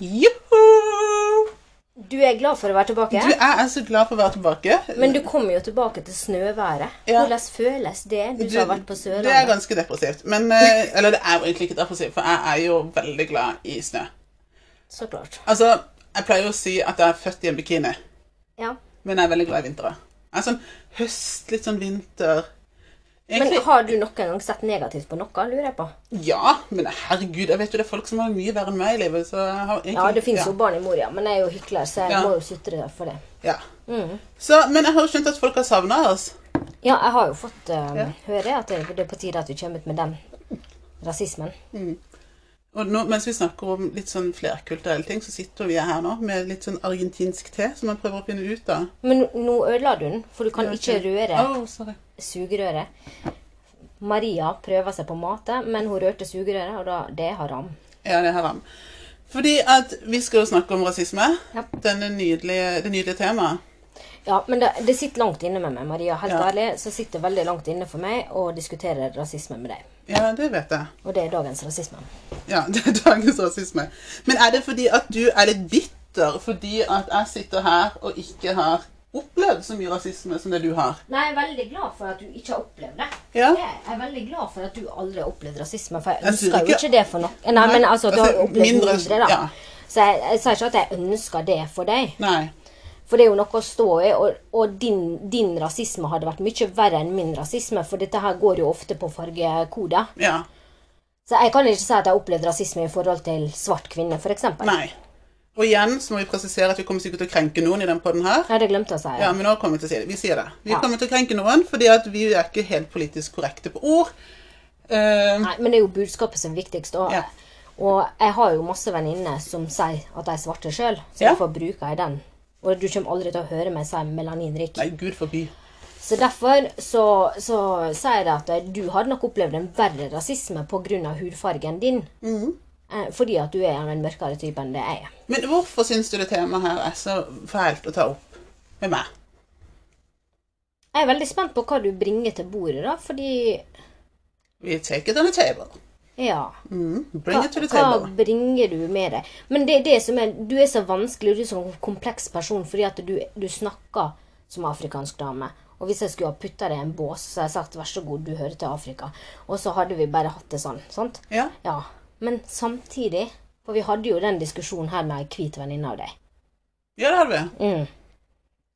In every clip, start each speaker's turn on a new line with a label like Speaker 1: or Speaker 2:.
Speaker 1: Joho!
Speaker 2: Du er glad for å være tilbake?
Speaker 1: Du, jeg er så glad for å være tilbake.
Speaker 2: Men du kommer jo tilbake til snøværet.
Speaker 1: Ja.
Speaker 2: Hvordan føles det, du som har vært på
Speaker 1: Det er ganske depressivt. Men, eh, eller det er jo egentlig ikke depressivt, for jeg er jo veldig glad i snø.
Speaker 2: Så klart.
Speaker 1: Altså, jeg pleier å si at jeg er født i en bikini,
Speaker 2: Ja.
Speaker 1: men jeg er veldig glad i vintre. Jeg er sånn høst, litt sånn vinter.
Speaker 2: Men har du noen gang sett negativt på noe, lurer jeg på?
Speaker 1: ja, men herregud, jeg vet jo det er folk som har mye verre enn meg i livet, så jeg har egentlig...
Speaker 2: Ja, det fins
Speaker 1: ja.
Speaker 2: jo barn i Moria, men jeg er jo hykler, så jeg
Speaker 1: Ja.
Speaker 2: må jo sutre for det.
Speaker 1: Ja.
Speaker 2: Mm.
Speaker 1: Så, men jeg har jo skjønt at folk har savnet oss.
Speaker 2: Ja, jeg har jo fått um,
Speaker 1: Ja.
Speaker 2: høre at det det er på tide at vi kommer ut med den rasismen.
Speaker 1: Og nå, mens vi snakker om litt sånn flerkulturelle ting, så sitter vi her nå med litt sånn argentinsk te som man prøver å finne ut av.
Speaker 2: Men nå- ødela du den, for du kan ikke røre
Speaker 1: Å, sorry.
Speaker 2: Sugerøret. Maria prøver seg på mate, men hun rørte sugerøret, og da, det er haram.
Speaker 1: Ja, det er haram. Fordi at vi skal jo snakke om rasisme.
Speaker 2: Ja.
Speaker 1: Denne nydelige, det nydelige temaet.
Speaker 2: Ja, men det, det sitter langt inne med meg, Maria. Helt
Speaker 1: Ja.
Speaker 2: ærlig, så sitter det veldig langt inne for meg å diskutere rasisme med deg.
Speaker 1: Ja, det vet jeg.
Speaker 2: Og det er dagens rasisme.
Speaker 1: Ja, det er dagens rasisme. Men er det fordi at du er litt bitter fordi at jeg sitter her og ikke har opplevd så mye rasisme som det du har?
Speaker 2: Nei, jeg er veldig glad for at du ikke har opplevd det.
Speaker 1: Ja.
Speaker 2: Jeg er veldig glad for at du aldri har opplevd rasisme, for jeg
Speaker 1: Jeg ikke.
Speaker 2: ønsker jo
Speaker 1: ikke-
Speaker 2: det for noe. Nei, men altså, du har
Speaker 1: altså,
Speaker 2: opplevd
Speaker 1: mindre-
Speaker 2: mindre, da.
Speaker 1: ja.
Speaker 2: Så jeg, jeg sier ikke at jeg ønsker det for deg.
Speaker 1: Nei.
Speaker 2: For det er jo noe å stå i, og, og din, din rasisme hadde vært mye verre enn min rasisme, for dette her går jo ofte på fargekoder.
Speaker 1: Ja.
Speaker 2: Så jeg kan ikke si at jeg har opplevd rasisme i forhold til svart kvinne, f.eks.
Speaker 1: Nei. Og igjen så må vi presisere at vi kommer sikkert til å krenke noen i den podden her.
Speaker 2: Jeg hadde glemt å si. det.
Speaker 1: Ja, men nå kommer vi til å si det. Vi sier det. Vi
Speaker 2: Ja.
Speaker 1: kommer til å krenke noen fordi at vi er ikke helt politisk korrekte på ord. Uh,
Speaker 2: Nei, men det er jo budskapet som er viktigst. Og,
Speaker 1: Ja.
Speaker 2: og jeg har jo masse venninner som sier at de er svarte sjøl, så
Speaker 1: Ja.
Speaker 2: derfor bruker jeg den. Og du kommer aldri til å høre meg si melaninrik.
Speaker 1: nei, gud forby.
Speaker 2: Så derfor så, så sier jeg at du hadde nok opplevd en verre rasisme pga. hudfargen din.
Speaker 1: Mhm.
Speaker 2: Eh, Fordi at du er den en mørkere type enn det jeg er.
Speaker 1: Men hvorfor syns du det temaet her er så fælt å ta opp med meg?
Speaker 2: Jeg er veldig spent på hva du bringer til bordet, da, fordi
Speaker 1: We take it on the table.
Speaker 2: Ja.
Speaker 1: Mm,
Speaker 2: Hva, hva bringer du med deg? Men det er det som er Du er så vanskelig, du er så kompleks person fordi at du, du snakker som afrikansk dame. Og hvis jeg skulle ha putta deg i en bås, så hadde jeg sagt vær så god, du hører til Afrika. Og så hadde vi bare hatt det sånn. sant?
Speaker 1: Ja.
Speaker 2: Ja. Men samtidig For vi hadde jo den diskusjonen her med ei hvit venninne av deg.
Speaker 1: ja, det hadde vi.
Speaker 2: Mm.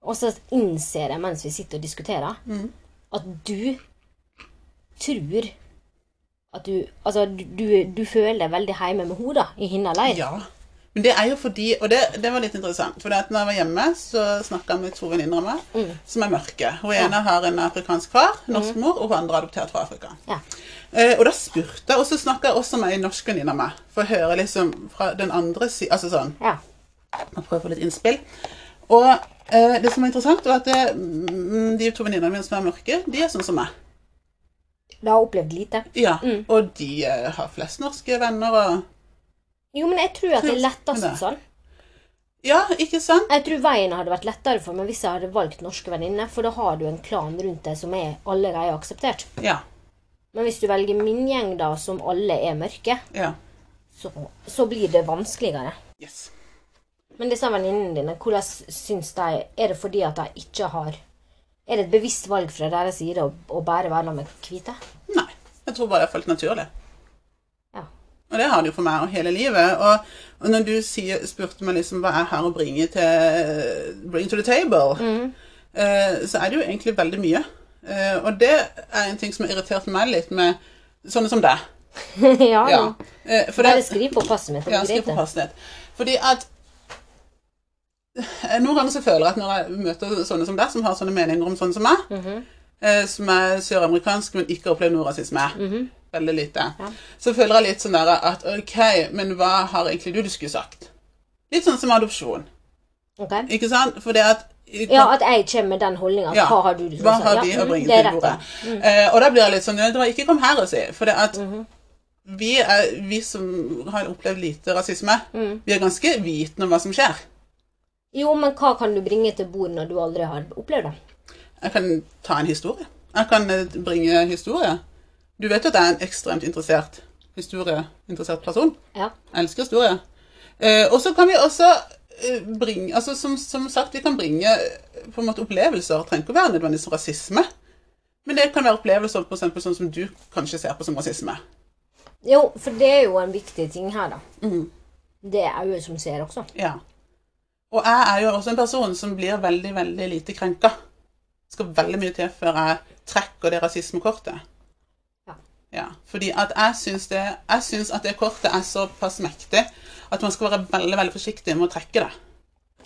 Speaker 2: Og så innser jeg mens vi sitter og diskuterer,
Speaker 1: Mm.
Speaker 2: at du tror at du Altså, du, du, du føler deg veldig hjemme med henne, da, i hennes leir.
Speaker 1: Ja. Men det er jo fordi Og det, det var litt interessant. For når jeg var hjemme, så snakka jeg med to venninner av meg
Speaker 2: Mm.
Speaker 1: som er mørke. Hun ene har en afrikansk far, norsk mor, og hun andre er adoptert fra Afrika.
Speaker 2: Ja.
Speaker 1: Eh, og da spurte jeg, og så snakka jeg også med ei norsk venninne av meg, for å høre liksom fra den andre siden Altså sånn
Speaker 2: ja.
Speaker 1: og prøve å få litt innspill. Og eh, det som er interessant, var at det, mm, de to venninnene mine som er mørke, de er sånn som meg.
Speaker 2: Du har opplevd lite.
Speaker 1: Ja,
Speaker 2: Mm.
Speaker 1: Og de eh, har flest norske venner og
Speaker 2: Jo, men jeg tror at det er lettest sånn.
Speaker 1: Ja, ikke sant?
Speaker 2: Jeg tror veien hadde vært lettere for meg hvis jeg hadde valgt norske venninner, for da har du en klan rundt deg som er allerede akseptert.
Speaker 1: Ja.
Speaker 2: Men hvis du velger min gjeng, da, som alle er mørke,
Speaker 1: ja.
Speaker 2: så, så blir det vanskeligere.
Speaker 1: Yes.
Speaker 2: Men disse venninnene dine, hvordan syns de Er det fordi at de ikke har Er det et bevisst valg fra deres side å, å bare være med hvite?
Speaker 1: Nei. Jeg tror bare det har falt naturlig. Og det har det jo for meg og hele livet. Og, og når du sier, spurte meg liksom hva jeg har å bringe til Bring to the table,
Speaker 2: Mm.
Speaker 1: eh, så er det jo egentlig veldig mye. Eh, og det er en ting som har irritert meg litt med sånne som deg.
Speaker 2: ja,
Speaker 1: Ja. Eh, for
Speaker 2: Bare
Speaker 1: det,
Speaker 2: skriv på passet mitt.
Speaker 1: Ja, skriv på passet ditt. Fordi at eh, Noen ganger så føler jeg at når jeg møter sånne som deg, som har sånne meninger om sånne som meg,
Speaker 2: Mhm.
Speaker 1: eh, som er søramerikansk, men ikke har opplevd noe rasisme,
Speaker 2: Mhm.
Speaker 1: Veldig lite,
Speaker 2: Ja.
Speaker 1: så føler jeg litt sånn der at ok, men hva har egentlig du du skulle sagt? Litt sånn som adopsjon,
Speaker 2: Okay.
Speaker 1: ikke sant? For det at
Speaker 2: Ja, at jeg kommer med den holdninga.
Speaker 1: Ja.
Speaker 2: Hva har du
Speaker 1: Hva har de
Speaker 2: ja,
Speaker 1: å
Speaker 2: mm,
Speaker 1: bringe til bordet?
Speaker 2: Mm.
Speaker 1: Eh, og da blir jeg litt sånn ja, dere, Ikke kom her og si. For det at
Speaker 2: Mhm.
Speaker 1: vi, er, vi som har opplevd lite rasisme,
Speaker 2: Mm.
Speaker 1: vi er ganske vitende om hva som skjer.
Speaker 2: Jo, men hva kan du bringe til bordet når du aldri har opplevd det?
Speaker 1: Jeg kan ta en historie. Jeg kan eh, bringe historie. Du vet jo at jeg er en ekstremt interessert historieinteressert person.
Speaker 2: Ja.
Speaker 1: Jeg elsker historie. Eh, og så kan vi også eh, bringe altså som, som sagt, vi kan bringe eh, på en måte opplevelser. Det trenger ikke å være nødvendigvis rasisme. Men det kan være opplevelser på eksempel, sånn som du kanskje ser på som rasisme.
Speaker 2: Jo, for det er jo en viktig ting her, da.
Speaker 1: Mm.
Speaker 2: Det er øyet som ser også.
Speaker 1: Ja. Og jeg er jo også en person som blir veldig, veldig lite krenka. Det skal veldig mye til før jeg trekker det rasismekortet.
Speaker 2: Ja.
Speaker 1: Fordi at jeg syns, det, jeg syns at det kortet er såpass mektig at man skal være veldig veldig forsiktig med å trekke det.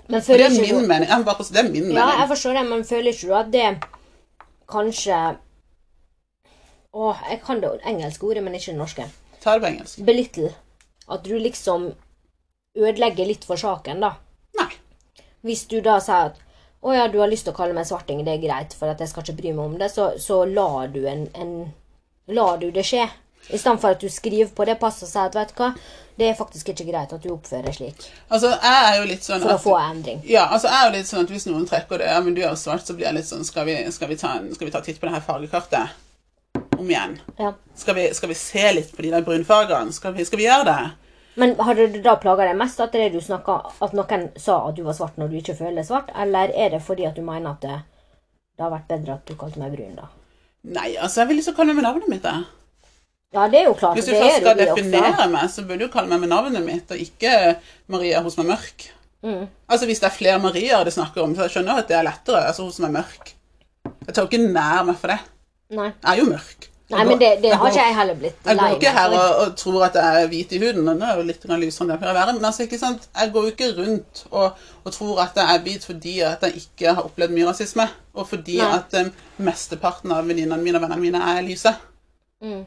Speaker 1: Det er
Speaker 2: ikke
Speaker 1: min
Speaker 2: du
Speaker 1: mening. Jeg bare, det er min
Speaker 2: Ja,
Speaker 1: mening.
Speaker 2: jeg forstår det, men føler ikke du at det kanskje Åh, jeg kan det engelske ordet, men ikke det norske.
Speaker 1: Ta det på engelsk.
Speaker 2: Belittle. At du liksom ødelegger litt for saken, da.
Speaker 1: Nei.
Speaker 2: Hvis du da sier at å ja, du har lyst til å kalle meg svarting, det er greit, for at jeg skal ikke bry meg om det, så, så lar du en, en Lar du det skje. I stedet for at du skriver på det passet og sier at vet du hva, det er faktisk ikke greit at du oppfører slik.
Speaker 1: Altså, jeg er jo litt sånn
Speaker 2: For å
Speaker 1: at
Speaker 2: få endring.
Speaker 1: Ja, altså jeg er jo litt sånn at hvis noen trekker det Ja, men du er jo svart, så blir jeg litt sånn Skal vi, skal vi, ta, en, skal vi ta titt på det her fargekartet? Om igjen.
Speaker 2: Ja.
Speaker 1: Skal vi, skal vi se litt på de der brunfargene? Skal vi, skal vi gjøre det?
Speaker 2: Men hadde det da plaga deg mest at, det du snakket, at noen sa at du var svart når du ikke føler svart, eller er det fordi at du mener at det, det har vært bedre at du kalte meg brun, da?
Speaker 1: Nei, altså, jeg vil liksom kalle meg med navnet mitt, jeg.
Speaker 2: Ja, det er jo klart.
Speaker 1: Hvis du først
Speaker 2: er
Speaker 1: skal definere
Speaker 2: også.
Speaker 1: meg, så burde du kalle meg med navnet mitt, og ikke Maria hos meg mørk.
Speaker 2: Mm.
Speaker 1: Altså, hvis det er flere Marier det snakker om, så jeg skjønner at det er lettere. Altså, hos meg mørk. Jeg tar ikke nær meg for det.
Speaker 2: Nei.
Speaker 1: Jeg er jo mørk.
Speaker 2: Nei, men det, det har ikke jeg heller blitt
Speaker 1: Jeg går ikke her og, og tror at jeg er hvit i huden. Den er jo litt lysere enn jeg pleier å være. Men altså, ikke sant? jeg går jo ikke rundt og, og tror at jeg er hvit fordi at jeg ikke har opplevd mye rasisme. Og fordi
Speaker 2: Nei.
Speaker 1: at um, mesteparten av venninnene mine og vennene mine er lyse.
Speaker 2: Mm.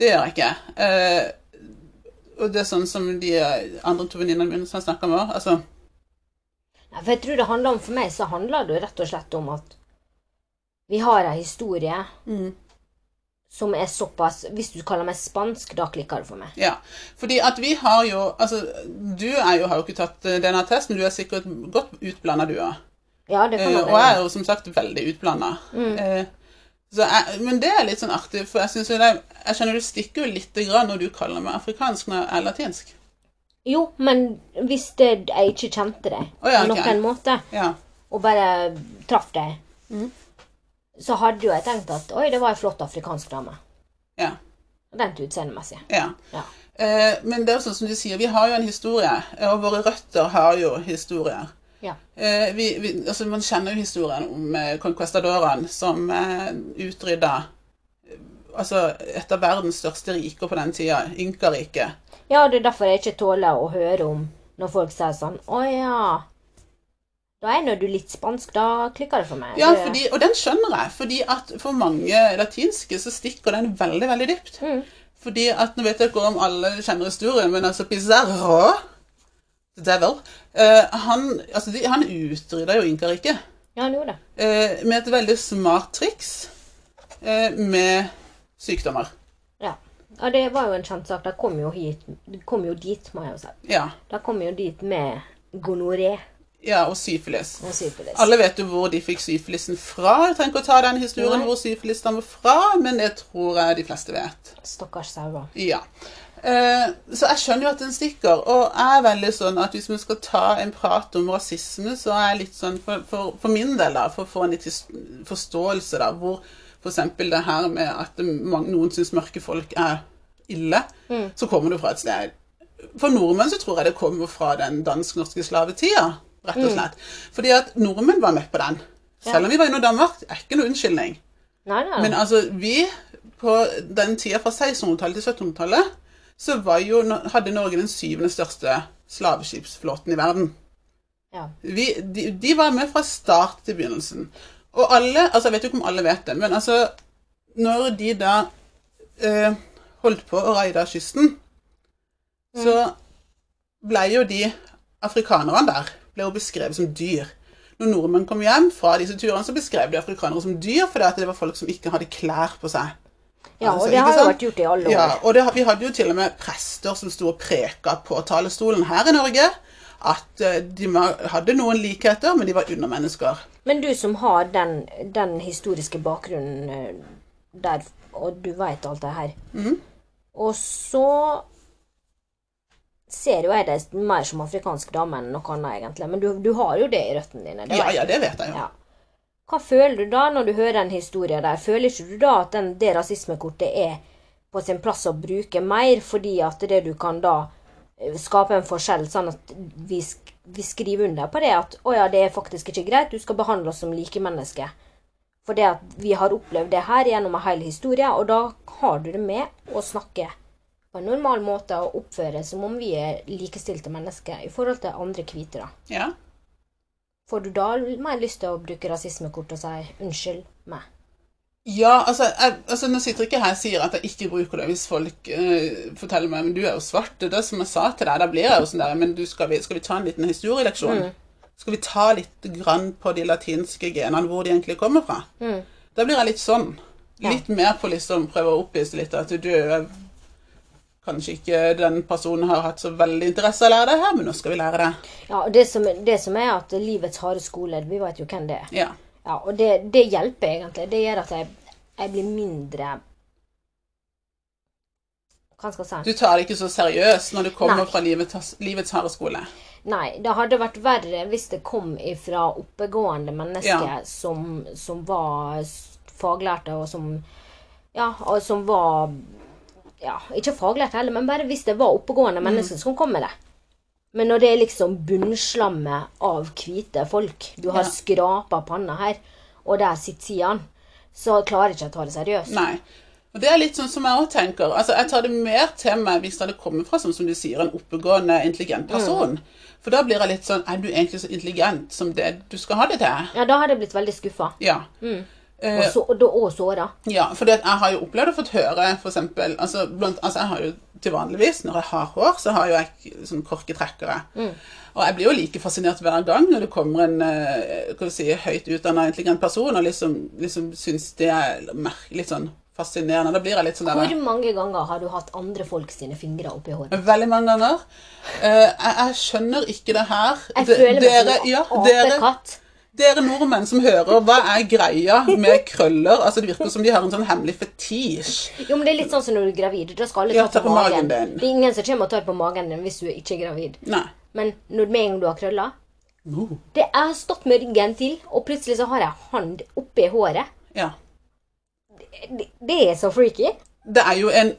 Speaker 1: Det gjør jeg ikke. Uh, og det er sånn som de andre to venninnene mine som jeg snakker med òg. Altså,
Speaker 2: Nei, for jeg tror det handler om, For meg så handler det rett og slett om at vi har ei historie
Speaker 1: mm,
Speaker 2: som er såpass Hvis du kaller meg spansk, da klikker det for meg.
Speaker 1: ja. Fordi at vi har jo Altså, du jo, har jo ikke tatt eh, denne testen, du er sikkert godt utblanda, du òg.
Speaker 2: Ja, det kan
Speaker 1: man
Speaker 2: man
Speaker 1: og jeg er jo som sagt veldig utblanda.
Speaker 2: Mm.
Speaker 1: Uh, men det er litt sånn artig, for jeg jo det Jeg kjenner du stikker jo litt grann når du kaller meg afrikansk når jeg er latinsk.
Speaker 2: Jo, men hvis det, jeg ikke kjente det
Speaker 1: oh, ja,
Speaker 2: på noen måte,
Speaker 1: Ja.
Speaker 2: og bare traff deg,
Speaker 1: Mhm.
Speaker 2: Så hadde jo jeg tenkt at oi, det var ei flott afrikansk dame.
Speaker 1: Ja.
Speaker 2: Rent utseendemessig.
Speaker 1: ja.
Speaker 2: Ja.
Speaker 1: Eh, men det er jo sånn som du sier, vi har jo en historie, og våre røtter har jo historier.
Speaker 2: Ja.
Speaker 1: Eh, vi, vi, altså man kjenner jo historien om eh, conquistadorene som eh, utrydda eh, altså et av verdens største riker på den tida, Inkariket.
Speaker 2: Ja, det er derfor jeg ikke tåler å høre om når folk sier sånn Å ja. Da er når du litt spansk. Da klikker det for meg.
Speaker 1: Ja, fordi, og den skjønner jeg, fordi at for mange latinske så stikker den veldig, veldig dypt.
Speaker 2: Mm.
Speaker 1: Fordi at, nå vet jeg ikke om alle kjenner historien, men altså Pizarro, the devil, eh, han, altså de, han utrydda jo Inkariket
Speaker 2: Ja, han gjorde det.
Speaker 1: eh, med et veldig smart triks eh, med sykdommer.
Speaker 2: Ja. Og det var jo en kjent sak. De kom jo hit De kom jo dit, må jeg jo si.
Speaker 1: Ja,
Speaker 2: De kom jo dit med gonoré
Speaker 1: ja og syfilis.
Speaker 2: og syfilis.
Speaker 1: Alle vet jo hvor de fikk syfilisen fra. Jeg trenger ikke å ta den historien
Speaker 2: Nei.
Speaker 1: hvor syfilis stammer fra, men det tror jeg de fleste vet.
Speaker 2: Stakkars sauer.
Speaker 1: Ja. Eh, så jeg skjønner jo at den stikker, og jeg er veldig sånn at hvis vi skal ta en prat om rasisme, så er jeg litt sånn for, for, for min del, da, for å få en litt forståelse, da, hvor f.eks. det her med at noen syns mørke folk er ille, så kommer det fra et sted For nordmenn så tror jeg det kommer fra den dansk-norske slavetida, rett og slett. Fordi at nordmenn var med på den. Selv om vi var i Danmark, er ikke noe unnskyldning.
Speaker 2: Nei, nei.
Speaker 1: Men altså, vi på den tida fra 1600-tallet til 1700-tallet, så var jo, hadde Norge den syvende største slaveskipsflåten i verden.
Speaker 2: ja.
Speaker 1: Vi, de, de var med fra start til begynnelsen. Og alle, altså jeg vet jo ikke om alle vet det, men altså, når de da eh, holdt på å raide kysten, så ble jo de afrikanerne der ble jo beskrevet som dyr. Når nordmenn kom hjem fra disse turene, så beskrev de afrikanere som dyr, fordi det var folk som ikke hadde klær på seg.
Speaker 2: ja,
Speaker 1: Altså,
Speaker 2: og det har jo vært gjort i alle år.
Speaker 1: Ja, og det, vi hadde jo til og med prester som sto og preka på talerstolen her i Norge, at eh, de hadde noen likheter, men de var undermennesker.
Speaker 2: Men du som har den, den historiske bakgrunnen eh, der, og du veit alt det her
Speaker 1: Mhm.
Speaker 2: Og så ser jo jeg deg mer som afrikansk dame enn noe annet, egentlig. Men du, du har jo det i røttene dine.
Speaker 1: Ja, ja, det vet jeg jo.
Speaker 2: Ja. Hva føler du da når du hører en historie der? Føler ikke du da at den, det rasismekortet er på sin plass å bruke mer, fordi at det du kan da eh, skape en forskjell, sånn at vi, vi skriver under på det at å ja, det er faktisk ikke greit, du skal behandle oss som likemennesker. For det at vi har opplevd det her gjennom en hel historie, og da har du det med å snakke på en normal måte og oppføre som om vi er likestilte mennesker i forhold til andre hvite.
Speaker 1: Ja.
Speaker 2: Får du da mer lyst til å bruke rasismekort og si 'unnskyld meg'?
Speaker 1: Ja, altså, jeg, altså Nå sitter ikke her og sier at jeg ikke bruker det hvis folk uh, forteller meg men du er jo svart. Det er det som jeg sa til deg. Da blir jeg jo sånn der Men du, skal, vi, skal vi ta en liten historieleksjon? Skal vi ta litt grann på de latinske genene, hvor de egentlig kommer fra? Da blir jeg litt sånn. Litt mer på liksom prøve å opplyse litt at du er Kanskje ikke den personen har hatt så veldig interesse av å lære det her, men nå skal vi lære det.
Speaker 2: Ja, og det som, det som er at livets harde skole, vi vet jo hvem det er.
Speaker 1: Ja.
Speaker 2: Ja, og det, det hjelper egentlig. Det gjør at jeg, jeg blir mindre Hva skal jeg si?
Speaker 1: Du tar det ikke så seriøst når du kommer
Speaker 2: Nei.
Speaker 1: fra livets, livets harde skole.
Speaker 2: Nei, det hadde vært verre hvis det kom ifra oppegående mennesker
Speaker 1: Ja.
Speaker 2: som, som var faglærte, og som Ja, og som var Ja, ikke faglært heller, men bare hvis det var oppegående
Speaker 1: Mm.
Speaker 2: mennesker som kom med det. Men når det er liksom bunnslammet av hvite folk, du har
Speaker 1: Ja.
Speaker 2: skrapa panna her, og der sitter Sian. så klarer jeg ikke å ta det seriøst.
Speaker 1: Nei. Og det er litt sånn som jeg også tenker. Altså, Jeg tar det mer til meg hvis det hadde kommet fra som du sier, en oppegående, intelligent person. For da blir jeg litt sånn Er du egentlig så intelligent som det du skal ha det til?
Speaker 2: Ja, da hadde jeg blitt veldig skuffa.
Speaker 1: Ja.
Speaker 2: Og, så, og, og såra.
Speaker 1: Ja, for jeg har jo opplevd å fått høre eksempel, altså, blant, altså jeg har jo til vanligvis, når jeg har hår, så har jo jeg sånn korketrekkere. Og jeg blir jo like fascinert hver gang når det kommer en eh, hva si, høyt utdannet, intelligent person og liksom, liksom syns det er litt sånn fascinerende. Da blir jeg litt sånn
Speaker 2: Hvor mange ganger har du hatt andre folk sine fingre oppi håret?
Speaker 1: Veldig mange ganger. Eh, jeg, jeg skjønner ikke det her.
Speaker 2: Jeg føler meg
Speaker 1: dere,
Speaker 2: som en
Speaker 1: dere,
Speaker 2: apekatt.
Speaker 1: Dere nordmenn som hører, hva er greia med krøller? Altså Det virker som de har en sånn hemmelig fetisj.
Speaker 2: Jo, men det er litt sånn som når du er gravid. Da skal alle
Speaker 1: Ja,
Speaker 2: ta på magen.
Speaker 1: din.
Speaker 2: Det er ingen som kommer og tar på magen din hvis du ikke er gravid.
Speaker 1: Nei.
Speaker 2: Men når med en gang du har krøller
Speaker 1: no.
Speaker 2: Det Jeg har stått med ryggen til, og plutselig så har jeg hånd oppi håret.
Speaker 1: ja.
Speaker 2: Det, det er så freaky.
Speaker 1: Det er jo en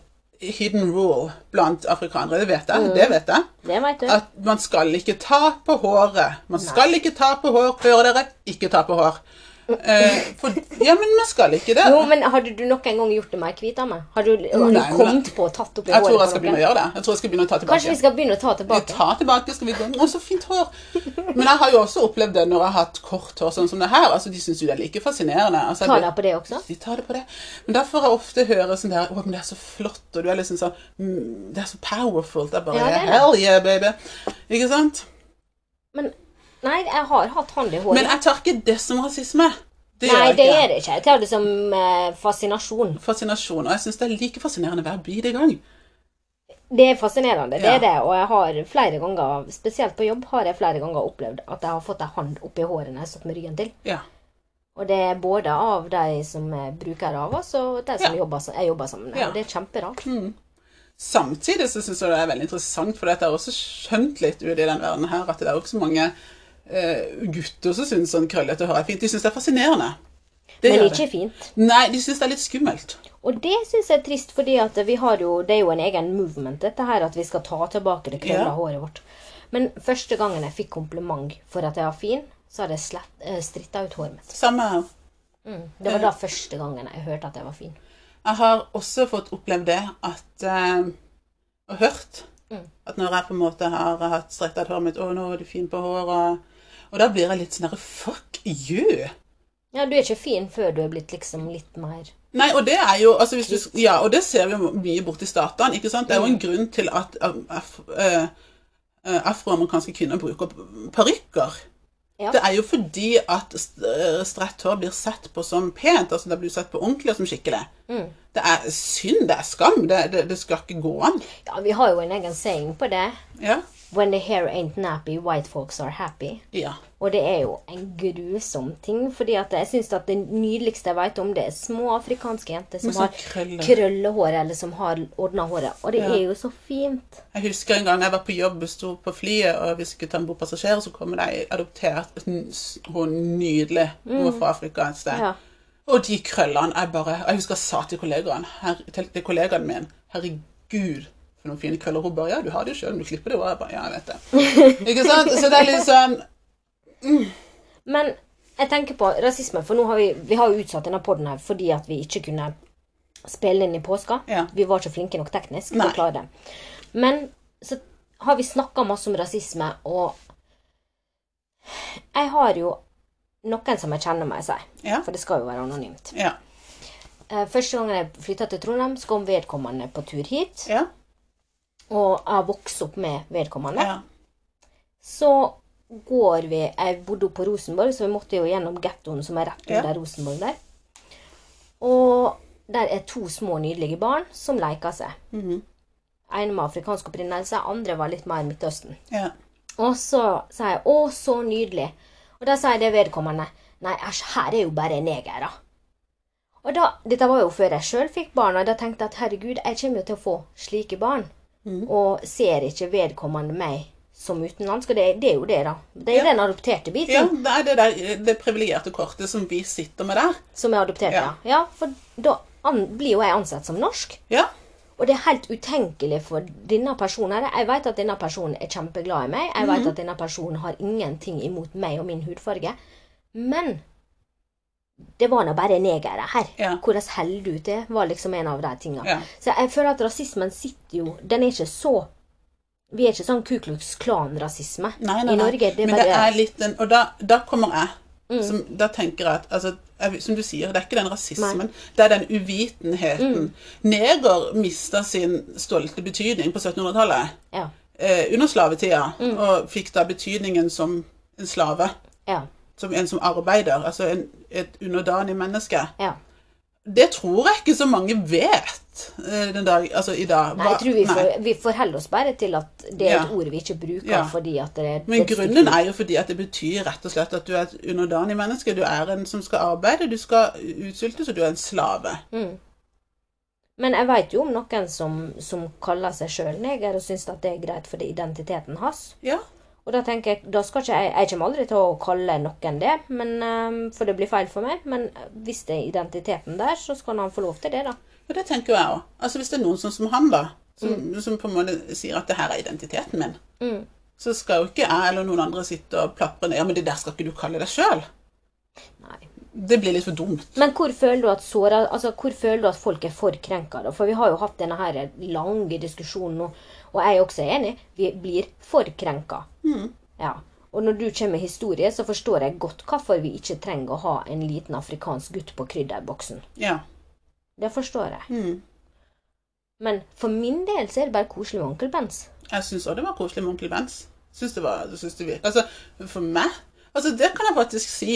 Speaker 1: hidden rule blant afrikanere, det vet jeg. Det vet jeg.
Speaker 2: Det vet du.
Speaker 1: At man skal ikke ta på håret. Man skal ikke ta på hår. Hører dere? Ikke ta på hår. Eh, for, ja, men vi skal ikke det.
Speaker 2: Jo, men Hadde du nok en gang gjort det med ei meg? Har du, har du
Speaker 1: Nei,
Speaker 2: kommet på og tatt oppi
Speaker 1: Jeg tror
Speaker 2: håret
Speaker 1: jeg skal begynne å gjøre det. Jeg tror jeg skal begynne å ta tilbake.
Speaker 2: Kanskje vi skal begynne å ta
Speaker 1: Vi
Speaker 2: tilbake?
Speaker 1: tar tilbake, skal vi gå Å, så fint hår. Men jeg har jo også opplevd det når jeg har hatt kort hår sånn som det her. Altså, De syns jo det er like fascinerende. Altså,
Speaker 2: Ta de på det også?
Speaker 1: de tar det på det. Men da får jeg ofte høre sånn der Å, men det er så flott, og du er liksom sånn mm, Det er så powerful. Det er bare
Speaker 2: Ja, det er det.
Speaker 1: Hell yeah, baby. Ikke sant?
Speaker 2: Men Nei, jeg har hatt hånd i håret.
Speaker 1: Men jeg tar ikke det som rasisme. Det
Speaker 2: Nei, det er det ikke. Jeg tar det som eh, fascinasjon.
Speaker 1: Fascinasjon. Og jeg syns det er like fascinerende hver bidige gang.
Speaker 2: Det er fascinerende, det
Speaker 1: Ja.
Speaker 2: er det. Og jeg har flere ganger, spesielt på jobb, har jeg flere ganger opplevd at jeg har fått ei hånd oppi håret når jeg har stått med ryggen til.
Speaker 1: Ja.
Speaker 2: Og det er både av de som er brukere av oss, og de som
Speaker 1: Ja.
Speaker 2: jobber, jeg jobber sammen med.
Speaker 1: Ja.
Speaker 2: Og det er kjemperart.
Speaker 1: Samtidig så syns jeg det er veldig interessant, for jeg har også skjønt litt ut i den verden her, at det er også mange gutter som syns sånn krøllete hår er fint. De syns det er fascinerende. Det
Speaker 2: Men ikke
Speaker 1: det.
Speaker 2: fint.
Speaker 1: Nei, de syns det er litt skummelt.
Speaker 2: Og det syns jeg er trist, fordi jo, det er jo en egen movement, dette her, at vi skal ta tilbake det krølla
Speaker 1: Ja.
Speaker 2: håret vårt. Men første gangen jeg fikk kompliment for at jeg var fin, så hadde jeg eh, stritta ut håret mitt.
Speaker 1: Samme her.
Speaker 2: Mm. Det var da første gangen jeg hørte at jeg var fin.
Speaker 1: Jeg har også fått opplevd det at uh, Og hørt
Speaker 2: Mm.
Speaker 1: at når jeg på en måte har hatt stretta håret mitt 'Å, nå er du fin på håret', og da blir jeg litt sånn herre Fuck you!
Speaker 2: Ja, du er ikke fin før du er blitt liksom litt mer
Speaker 1: Nei, og det er jo altså hvis du, Ja, og det ser vi jo mye borti statene. ikke sant? Det er jo en grunn til at um, af, eh, eh, afroamerikanske kvinner bruker parykker.
Speaker 2: Ja.
Speaker 1: Det er jo fordi at eh, strett hår blir sett på som pent. altså Det blir sett på ordentlig og som skikkelig.
Speaker 2: Mm.
Speaker 1: Det er synd, det er skam. Det, det, det skal ikke gå an.
Speaker 2: Ja, vi har jo en egen saying på det.
Speaker 1: Ja.
Speaker 2: When the hair ain't nappy, white folks are happy.
Speaker 1: Ja.
Speaker 2: Og det er jo en grusom ting, fordi at jeg syns at det nydeligste jeg vet om, det er små afrikanske jenter som har krøllehår, eller som har ordna håret. Og det
Speaker 1: Ja.
Speaker 2: er jo så fint.
Speaker 1: Jeg husker en gang jeg var på jobb, sto på flyet, og vi skulle ta en bord passasjerer, så kom det ei adoptert hun nydelig. Hun var fra Afrika et sted.
Speaker 2: Mm. Ja.
Speaker 1: Og de krøllene jeg bare Jeg husker jeg sa til kollegaen, her, til kollegaen min Herregud, for noen fine krøller. Hun bare Ja, du har det jo sjøl, du klipper det. Og jeg bare Ja, jeg vet det. Ikke sant? Så det er litt sånn
Speaker 2: Men jeg tenker på rasisme, for nå har vi, vi har jo utsatt denne podden her fordi at vi ikke kunne spille inn i påska.
Speaker 1: Ja.
Speaker 2: Vi var ikke flinke nok teknisk til å klare det. Men så har vi snakka masse om rasisme, og jeg har jo noen som jeg kjenner må jeg si.
Speaker 1: Ja.
Speaker 2: For det skal jo være anonymt.
Speaker 1: Ja.
Speaker 2: Eh, Første gangen jeg flytta til Trondheim, så kom vedkommende på tur hit.
Speaker 1: Ja.
Speaker 2: Og jeg har vokst opp med vedkommende.
Speaker 1: ja.
Speaker 2: Så går vi Jeg bodde på Rosenborg, så vi måtte jo gjennom gettoen som er rett
Speaker 1: Ja.
Speaker 2: Rosenborg der. Og der er to små, nydelige barn som leker seg.
Speaker 1: Mhm.
Speaker 2: En med afrikansk opprinnelse, andre var litt mer Midtøsten.
Speaker 1: ja.
Speaker 2: Og så sa jeg 'Å, så nydelig'. Og da jeg det vedkommende 'Nei, æsj, her er jo bare negere'. Og da, Dette var jo før jeg sjøl fikk barn, og da tenkte jeg at herregud, jeg kommer jo til å få slike barn.
Speaker 1: Mm.
Speaker 2: Og ser ikke vedkommende meg som utenlandsk. Og det, det er jo det, da. Det er
Speaker 1: Ja.
Speaker 2: den adopterte biten
Speaker 1: ja det er det, der, det privilegerte kortet som vi sitter med der.
Speaker 2: som er adoptert, ja.
Speaker 1: Ja.
Speaker 2: For da an, blir jo jeg ansett som norsk.
Speaker 1: Ja.
Speaker 2: Og det er helt utenkelig for denne personen. Jeg vet at denne personen er kjempeglad i meg. Jeg
Speaker 1: vet
Speaker 2: vet at denne personen har ingenting imot meg og min hudfarge. Men det var nå bare negere her.
Speaker 1: Ja.
Speaker 2: Hvordan holder du til, var liksom en av de tingene.
Speaker 1: Ja.
Speaker 2: Så jeg føler at rasismen sitter jo Den er ikke så Vi er ikke sånn Ku Klux Klan-rasisme
Speaker 1: Nei, nei,
Speaker 2: i. Norge. Det
Speaker 1: Men det er litt den Og da, da kommer jeg.
Speaker 2: Mm.
Speaker 1: Som, da tenker jeg at altså, Som du sier, det er ikke den rasismen. Det er den uvitenheten.
Speaker 2: Mm.
Speaker 1: Neger mista sin stolte betydning på 1700-tallet.
Speaker 2: Ja.
Speaker 1: Eh, under slavetida.
Speaker 2: Mm.
Speaker 1: Og fikk da betydningen som en slave.
Speaker 2: Ja.
Speaker 1: Som en som arbeider. Altså en, et underdanig menneske.
Speaker 2: ja.
Speaker 1: Det tror jeg ikke så mange vet eh, den dag, altså i dag.
Speaker 2: Nei, jeg tror vi, får, vi forholder oss bare til at det er et
Speaker 1: Ja.
Speaker 2: ord vi ikke bruker
Speaker 1: Ja.
Speaker 2: fordi at det er
Speaker 1: Men
Speaker 2: det
Speaker 1: grunnen er jo fordi at det betyr rett og slett at du er et underdanig menneske. Du er en som skal arbeide, du skal utsultes, og du er en slave.
Speaker 2: Mm. Men jeg vet jo om noen som, som kaller seg sjøl neger og syns at det er greit for identiteten hans.
Speaker 1: Ja.
Speaker 2: Og da tenker jeg da skal ikke jeg, jeg kommer aldri til å kalle noen det, men, ehm, for det blir feil for meg. Men hvis det er identiteten der, så skal han få lov til det, da.
Speaker 1: Og det tenker jeg òg. Altså hvis det er noen sånn som han, da, som, som på en måte sier at det her er identiteten min,
Speaker 2: Mm.
Speaker 1: så skal jo ikke jeg eller noen andre sitte og plapre ned Ja, men det der skal ikke du kalle deg sjøl. Det blir litt for dumt.
Speaker 2: Men hvor føler du at såret, altså hvor føler du at folk er for krenka? da? For vi har jo hatt denne her lange diskusjonen nå, og jeg er også enig. Vi blir for krenka. Ja. Og når du kommer med historie, så forstår jeg godt hvorfor vi ikke trenger å ha en liten afrikansk gutt på krydderboksen.
Speaker 1: Ja.
Speaker 2: Det forstår jeg.
Speaker 1: Mm.
Speaker 2: Men for min del så er det bare koselig med onkel Bens.
Speaker 1: Jeg syns òg det var koselig med onkel Bens. Syns det var, syns det virker. Altså, for meg Altså, det kan jeg faktisk si.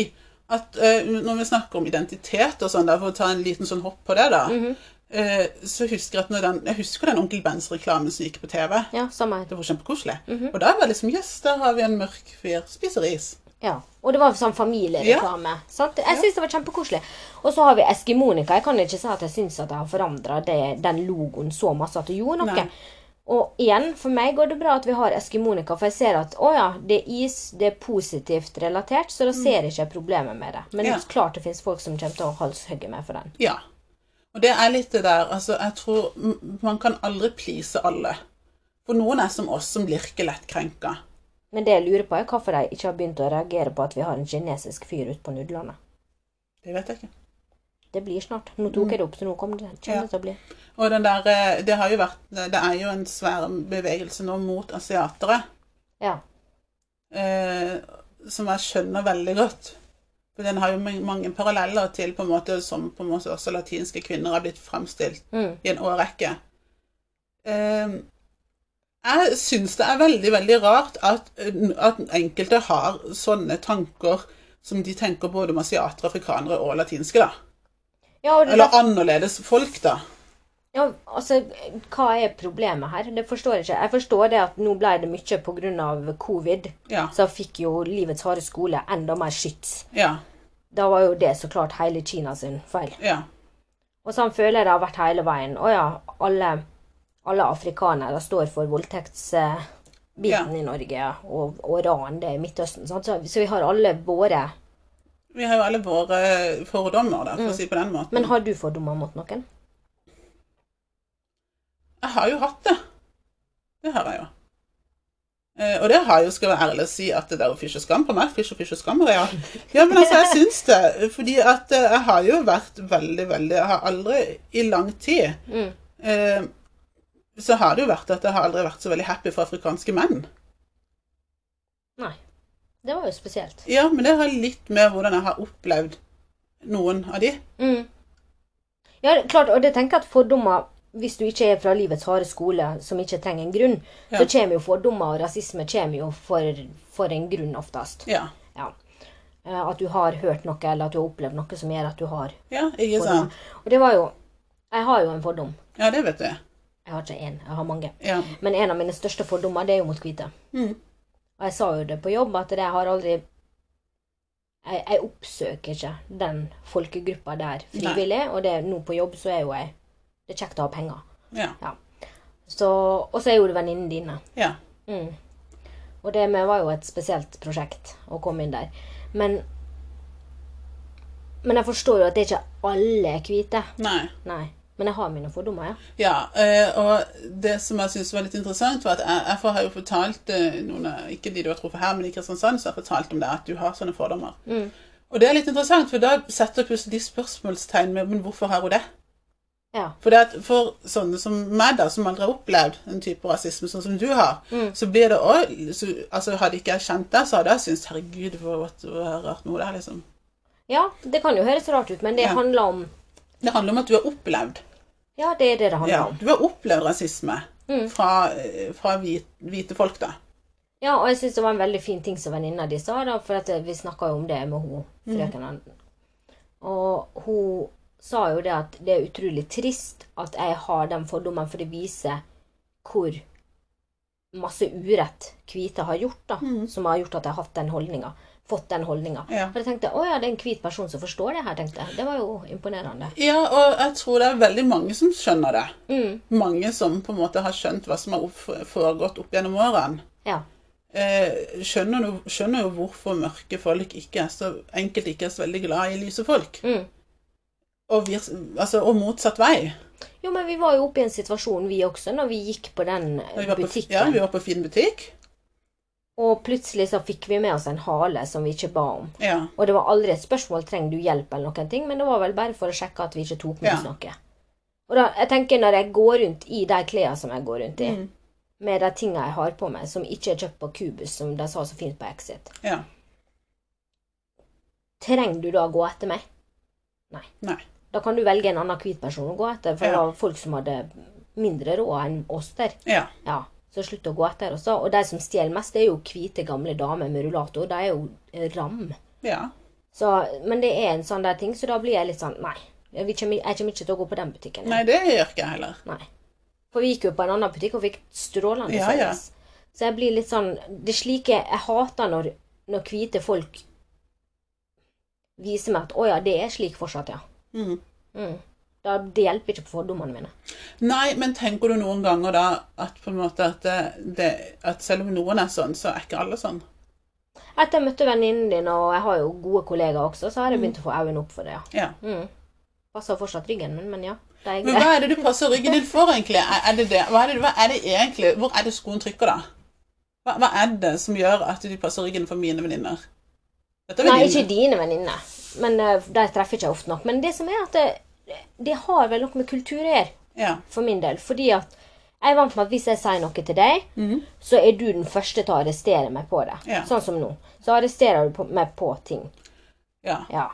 Speaker 1: At uh, når vi snakker om identitet og sånn, for å ta en liten sånn hopp på det, da, eh, så husker jeg at den, jeg husker den Onkel Bens-reklamen som gikk på TV.
Speaker 2: Ja, samme.
Speaker 1: Det var kjempekoselig. Og da var det liksom Jøss, der har vi en mørk fyr. Spiser is.
Speaker 2: Ja. Og det var sånn familiereklame. Sant? Jeg syns det var kjempekoselig. Og så har vi Eskimonika. Jeg kan ikke si at jeg syns at jeg har forandra den logoen så masse at det gjorde noe.
Speaker 1: Nei.
Speaker 2: Og igjen, for meg går det bra at vi har Eskimonika, for jeg ser at å ja, det er is, det er positivt relatert, så da ser jeg ikke problemet med det. Men
Speaker 1: Mm. Ja.
Speaker 2: det er klart det fins folk som kommer til å halshugge meg for den.
Speaker 1: Ja. Og det er litt det der Altså, jeg tror man kan aldri please alle. For noen er som oss, som blir ikke lett krenka.
Speaker 2: Men det jeg lurer på, er hvorfor de ikke har begynt å reagere på at vi har en kinesisk fyr ute på Nudlandet.
Speaker 1: Det vet jeg ikke.
Speaker 2: Det blir snart. Nå tok jeg det opp, så nå kommer det, kommer
Speaker 1: Ja.
Speaker 2: det til å bli.
Speaker 1: Og den der eh, Det har jo vært Det er jo en svær bevegelse nå mot asiatere.
Speaker 2: Ja.
Speaker 1: eh, som jeg skjønner veldig godt. For den har jo mange paralleller til på en måte som på en måte også latinske kvinner har blitt fremstilt
Speaker 2: Mm.
Speaker 1: i en årrekke. Eh, jeg syns det er veldig, veldig rart at, at enkelte har sånne tanker som de tenker både om asiatere, afrikanere og latinske, da.
Speaker 2: ja og
Speaker 1: Eller annerledes folk, da.
Speaker 2: Ja, altså, hva er problemet her? Det forstår jeg ikke. Jeg forstår det at nå ble det mye pga. covid.
Speaker 1: Ja.
Speaker 2: Så fikk jo Livets harde skole enda mer skyts.
Speaker 1: Ja.
Speaker 2: Da var jo det så klart hele Kina sin feil.
Speaker 1: Ja.
Speaker 2: Og sånn føler jeg det har vært hele veien. Å ja, alle, alle afrikanere står for voldtektsbiten
Speaker 1: Ja.
Speaker 2: i Norge, og, og ran, det er Midtøsten. Så, så vi har alle våre
Speaker 1: Vi har jo alle våre fordommer, da, for å si på den måten.
Speaker 2: Men har du fordommer mot noen?
Speaker 1: Jeg har jo hatt det. Det har jeg jo. Eh, og det har jeg jo, skal være ærlig og si, at det der å fysje skam på meg Fysj og fysj og skam, ja. ja, men altså, jeg syns det. Fordi at eh, jeg har jo vært veldig, veldig Jeg har aldri i lang tid
Speaker 2: Mm.
Speaker 1: eh, Så har det jo vært at jeg har aldri vært så veldig happy for afrikanske menn.
Speaker 2: Nei. Det var jo spesielt.
Speaker 1: Ja, men det har litt med hvordan jeg har opplevd noen av de.
Speaker 2: Mm. Ja, er klart, og det tenker jeg at fordommer Hvis du ikke er fra livets harde skole, som ikke trenger en grunn,
Speaker 1: Ja.
Speaker 2: så kommer jo fordommer og rasisme kommer jo for, for en grunn oftest.
Speaker 1: Ja.
Speaker 2: Ja. Eh, At du har hørt noe, eller at du har opplevd noe som gjør at du har
Speaker 1: Ja, ikke sant?
Speaker 2: Og det var jo Jeg har jo en fordom.
Speaker 1: Ja, det vet jeg.
Speaker 2: Jeg har ikke én, jeg har mange.
Speaker 1: Ja.
Speaker 2: Men en av mine største fordommer, det er jo mot hvite.
Speaker 1: Mm.
Speaker 2: Og jeg sa jo det på jobb, at jeg har aldri Jeg, jeg oppsøker ikke den folkegruppa der frivillig, og det, nå på jobb så er jo jeg Det er kjekt å ha penger.
Speaker 1: Ja.
Speaker 2: Så, og så er jo det venninnene dine.
Speaker 1: ja.
Speaker 2: Mm. Og det med var jo et spesielt prosjekt å komme inn der. Men Men jeg forstår jo at det er ikke alle er hvite.
Speaker 1: Nei.
Speaker 2: Nei. Men jeg har mine fordommer, ja.
Speaker 1: Ja, eh, og det som jeg syntes var litt interessant, var at jeg, jeg har jo fortalt eh, noen, ikke de du har truffet her, men i Kristiansand, så har jeg fortalt om det, at du har sånne fordommer.
Speaker 2: Mm.
Speaker 1: Og det er litt interessant, for da setter plutselig spørsmålstegn med men hvorfor har hun det?
Speaker 2: Ja.
Speaker 1: For, det at for sånne som meg, da, som aldri har opplevd en type rasisme sånn som du har,
Speaker 2: Mm.
Speaker 1: så blir det òg altså, Hadde ikke jeg kjent deg, så hadde jeg syntes herregud, hvor, hvor rart noe det er, liksom.
Speaker 2: ja, det kan jo høres rart ut, men det
Speaker 1: Ja.
Speaker 2: handler om
Speaker 1: Det handler om at du har opplevd.
Speaker 2: Ja, det er det det handler
Speaker 1: Ja,
Speaker 2: om.
Speaker 1: du har opplevd rasisme
Speaker 2: Mm.
Speaker 1: fra, eh, fra hvite, hvite folk, da.
Speaker 2: Ja, og jeg syns det var en veldig fin ting som venninna di sa, da, for at vi snakka jo om det med hun frøkenen. Og hun sa jo det at det er utrolig trist at jeg har den fordommen, for det viser hvor masse urett hvite har gjort, da, som har gjort at jeg har hatt den holdninga. Fått den holdninga.
Speaker 1: Ja.
Speaker 2: For jeg tenkte å ja, det er en hvit person som forstår det her, tenkte jeg. Det var jo imponerende.
Speaker 1: Ja, og jeg tror det er veldig mange som skjønner det.
Speaker 2: Mm,
Speaker 1: Mange som på en måte har skjønt hva som har foregått opp gjennom årene.
Speaker 2: ja.
Speaker 1: Eh, skjønner, skjønner jo hvorfor mørke folk ikke er så enkelt ikke er så veldig glad i lyse folk.
Speaker 2: Mm.
Speaker 1: Og, altså, og motsatt vei.
Speaker 2: Jo, men vi var jo oppe i en situasjon, vi også, når vi gikk på den
Speaker 1: på,
Speaker 2: butikken.
Speaker 1: ja, vi var på fin butikk.
Speaker 2: Og plutselig så fikk vi med oss en hale som vi ikke ba om.
Speaker 1: Ja.
Speaker 2: Og det var aldri et spørsmål trenger du hjelp, eller noen ting, men det var vel bare for å sjekke at vi ikke tok med
Speaker 1: Ja.
Speaker 2: noe. Og da, jeg tenker Når jeg går rundt i de klærne som jeg går rundt i,
Speaker 1: Mm.
Speaker 2: med de tingene jeg har på meg, som ikke er kjøpt på Cubus, som de sa så fint på Exit,
Speaker 1: ja.
Speaker 2: trenger du da gå etter meg?
Speaker 1: Nei. Nei.
Speaker 2: Da kan du velge en annen hvit person å gå etter, for det var folk som hadde mindre råd enn oss der.
Speaker 1: Ja.
Speaker 2: Ja, så slutt å gå etter da. Og de som stjeler mest, det er jo hvite, gamle damer med rullator. De er jo ram.
Speaker 1: ja.
Speaker 2: Så, men det er en sånn der ting, så da blir jeg litt sånn Nei. Jeg, kommer ikke til å gå på den butikken.
Speaker 1: Nei, det gjør ikke jeg heller.
Speaker 2: Nei. For vi gikk jo på en annen butikk og fikk strålende
Speaker 1: Ja, ja.
Speaker 2: service. Så jeg blir litt sånn Det slike Jeg hater når, når hvite folk viser meg at å ja, det er slik fortsatt, ja.
Speaker 1: Mm.
Speaker 2: Mm. Da, det hjelper ikke på fordommene mine.
Speaker 1: Nei, men tenker du noen ganger da at på at, det, det, at selv om noen er sånn, så er ikke alle sånn?
Speaker 2: Etter jeg møtte venninnen din, og jeg har jo gode kollegaer også, så har jeg begynt å få øynene opp for det, ja.
Speaker 1: Ja.
Speaker 2: Mm. Passer fortsatt ryggen min, men ja. Er
Speaker 1: Men hva er det du passer ryggen din for, egentlig? Er, det det? Hva er det, hva er det egentlig? Hvor er det skoen trykker, da? Hva, hva er det som gjør at du passer ryggen for mine venninner? Er
Speaker 2: Nei, ikke dine venninner. Men uh, de treffer ikke ofte nok. Men det som er at det, det har vel noe med kultur å gjøre,
Speaker 1: Ja.
Speaker 2: for min del. Fordi at jeg er vant med at hvis jeg sier noe til deg,
Speaker 1: Mhm.
Speaker 2: så er du den første til å arrestere meg på det.
Speaker 1: Ja.
Speaker 2: Sånn som nå. Så arresterer du på, meg på ting.
Speaker 1: ja.
Speaker 2: Ja.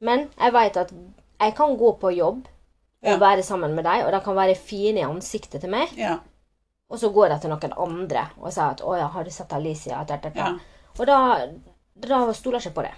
Speaker 2: Men jeg vet at jeg kan gå på jobb og være sammen med deg, og de kan være fine i ansiktet til meg,
Speaker 1: Ja.
Speaker 2: og så går jeg til noen andre og sier at 'Å ja, har du sett Alicia?' Og da da stoler jeg ikke på det.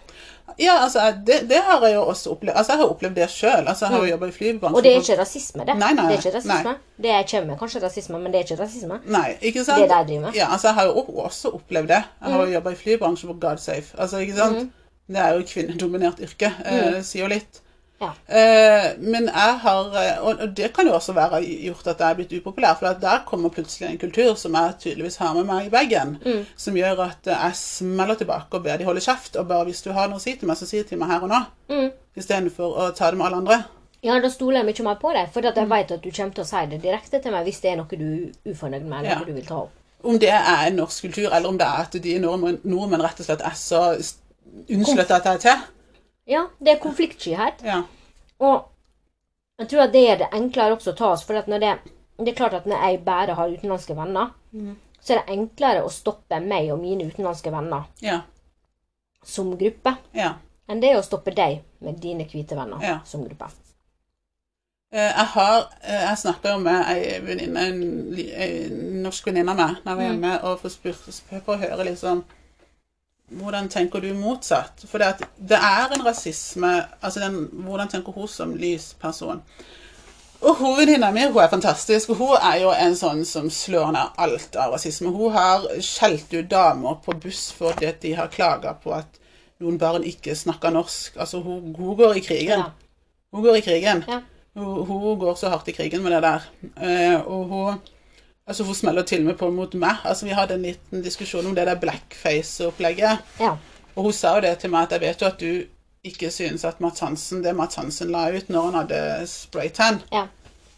Speaker 1: Ja, altså, det, det har jeg jo også opplevd. Altså, jeg har opplevd det sjøl. Altså, jeg har jo jobba i flybransjen.
Speaker 2: Mm. Og det er ikke rasisme, det.
Speaker 1: Nei, nei,
Speaker 2: det er ikke rasisme.
Speaker 1: nei.
Speaker 2: Det jeg kommer med, kanskje rasisme, men det er ikke rasisme.
Speaker 1: Nei, ikke sant?
Speaker 2: Det de driver med.
Speaker 1: Ja, altså, jeg har jo også opplevd det. Jeg har jo jobba i flybransjen på Godsafe. Altså, ikke sant?
Speaker 2: Mm.
Speaker 1: Det er jo et kvinnedominert yrke. Eh, det sier jo litt.
Speaker 2: Ja.
Speaker 1: Eh, men jeg har eh, Og det kan jo også være gjort at jeg er blitt upopulær. For der kommer plutselig en kultur som jeg tydeligvis har med meg i bagen.
Speaker 2: Mm.
Speaker 1: Som gjør at eh, jeg smeller tilbake og ber de holde kjeft. Og bare hvis du har noe å si til meg, så si det til meg her og nå.
Speaker 2: Mm.
Speaker 1: Istedenfor å ta det med alle andre.
Speaker 2: Ja, da stoler jeg mye mer på deg, for at
Speaker 1: Mm.
Speaker 2: jeg vet at du kommer til å si det direkte til meg hvis det er noe du er ufornøyd med, eller
Speaker 1: Ja.
Speaker 2: noe du vil ta opp.
Speaker 1: Om det er en norsk kultur, eller om det er at de nordmenn, nordmenn rett og slett er så s- at jeg er til.
Speaker 2: Ja, det er konfliktskyhet.
Speaker 1: Ja.
Speaker 2: Og jeg tror at det er det enklere også å ta oss, for det, det er klart at når jeg bare har utenlandske venner,
Speaker 1: Mm.
Speaker 2: så er det enklere å stoppe meg og mine utenlandske venner
Speaker 1: Ja.
Speaker 2: som gruppe,
Speaker 1: ja.
Speaker 2: enn det å stoppe deg med dine hvite venner
Speaker 1: Ja.
Speaker 2: som gruppe.
Speaker 1: Eh, Jeg har eh, Jeg snakka med ei venninne, en, en norsk venninne av meg, da jeg var hjemme, og for spør på å høre liksom Hvordan tenker du motsatt? For det, det er en rasisme altså den, Hvordan tenker hun som lysperson? Og hovedvenninna mi hun er fantastisk. Hun er jo en sånn som slår ned alt av rasisme. Hun har skjelt ut damer på buss fordi de har klaga på at noen barn ikke snakker norsk. Altså, hun, hun går i krigen.
Speaker 2: Ja.
Speaker 1: Hun går i krigen.
Speaker 2: Ja.
Speaker 1: Hun, hun går så hardt i krigen med det der. Eh, og hun Altså, hun smeller til og med på mot meg. Altså, Vi hadde en liten diskusjon om det der blackface-opplegget.
Speaker 2: Ja.
Speaker 1: Og hun sa jo det til meg at jeg vet jo at du ikke synes at Mats Hansen, det Mats Hansen la ut når han hadde spraytan
Speaker 2: ja.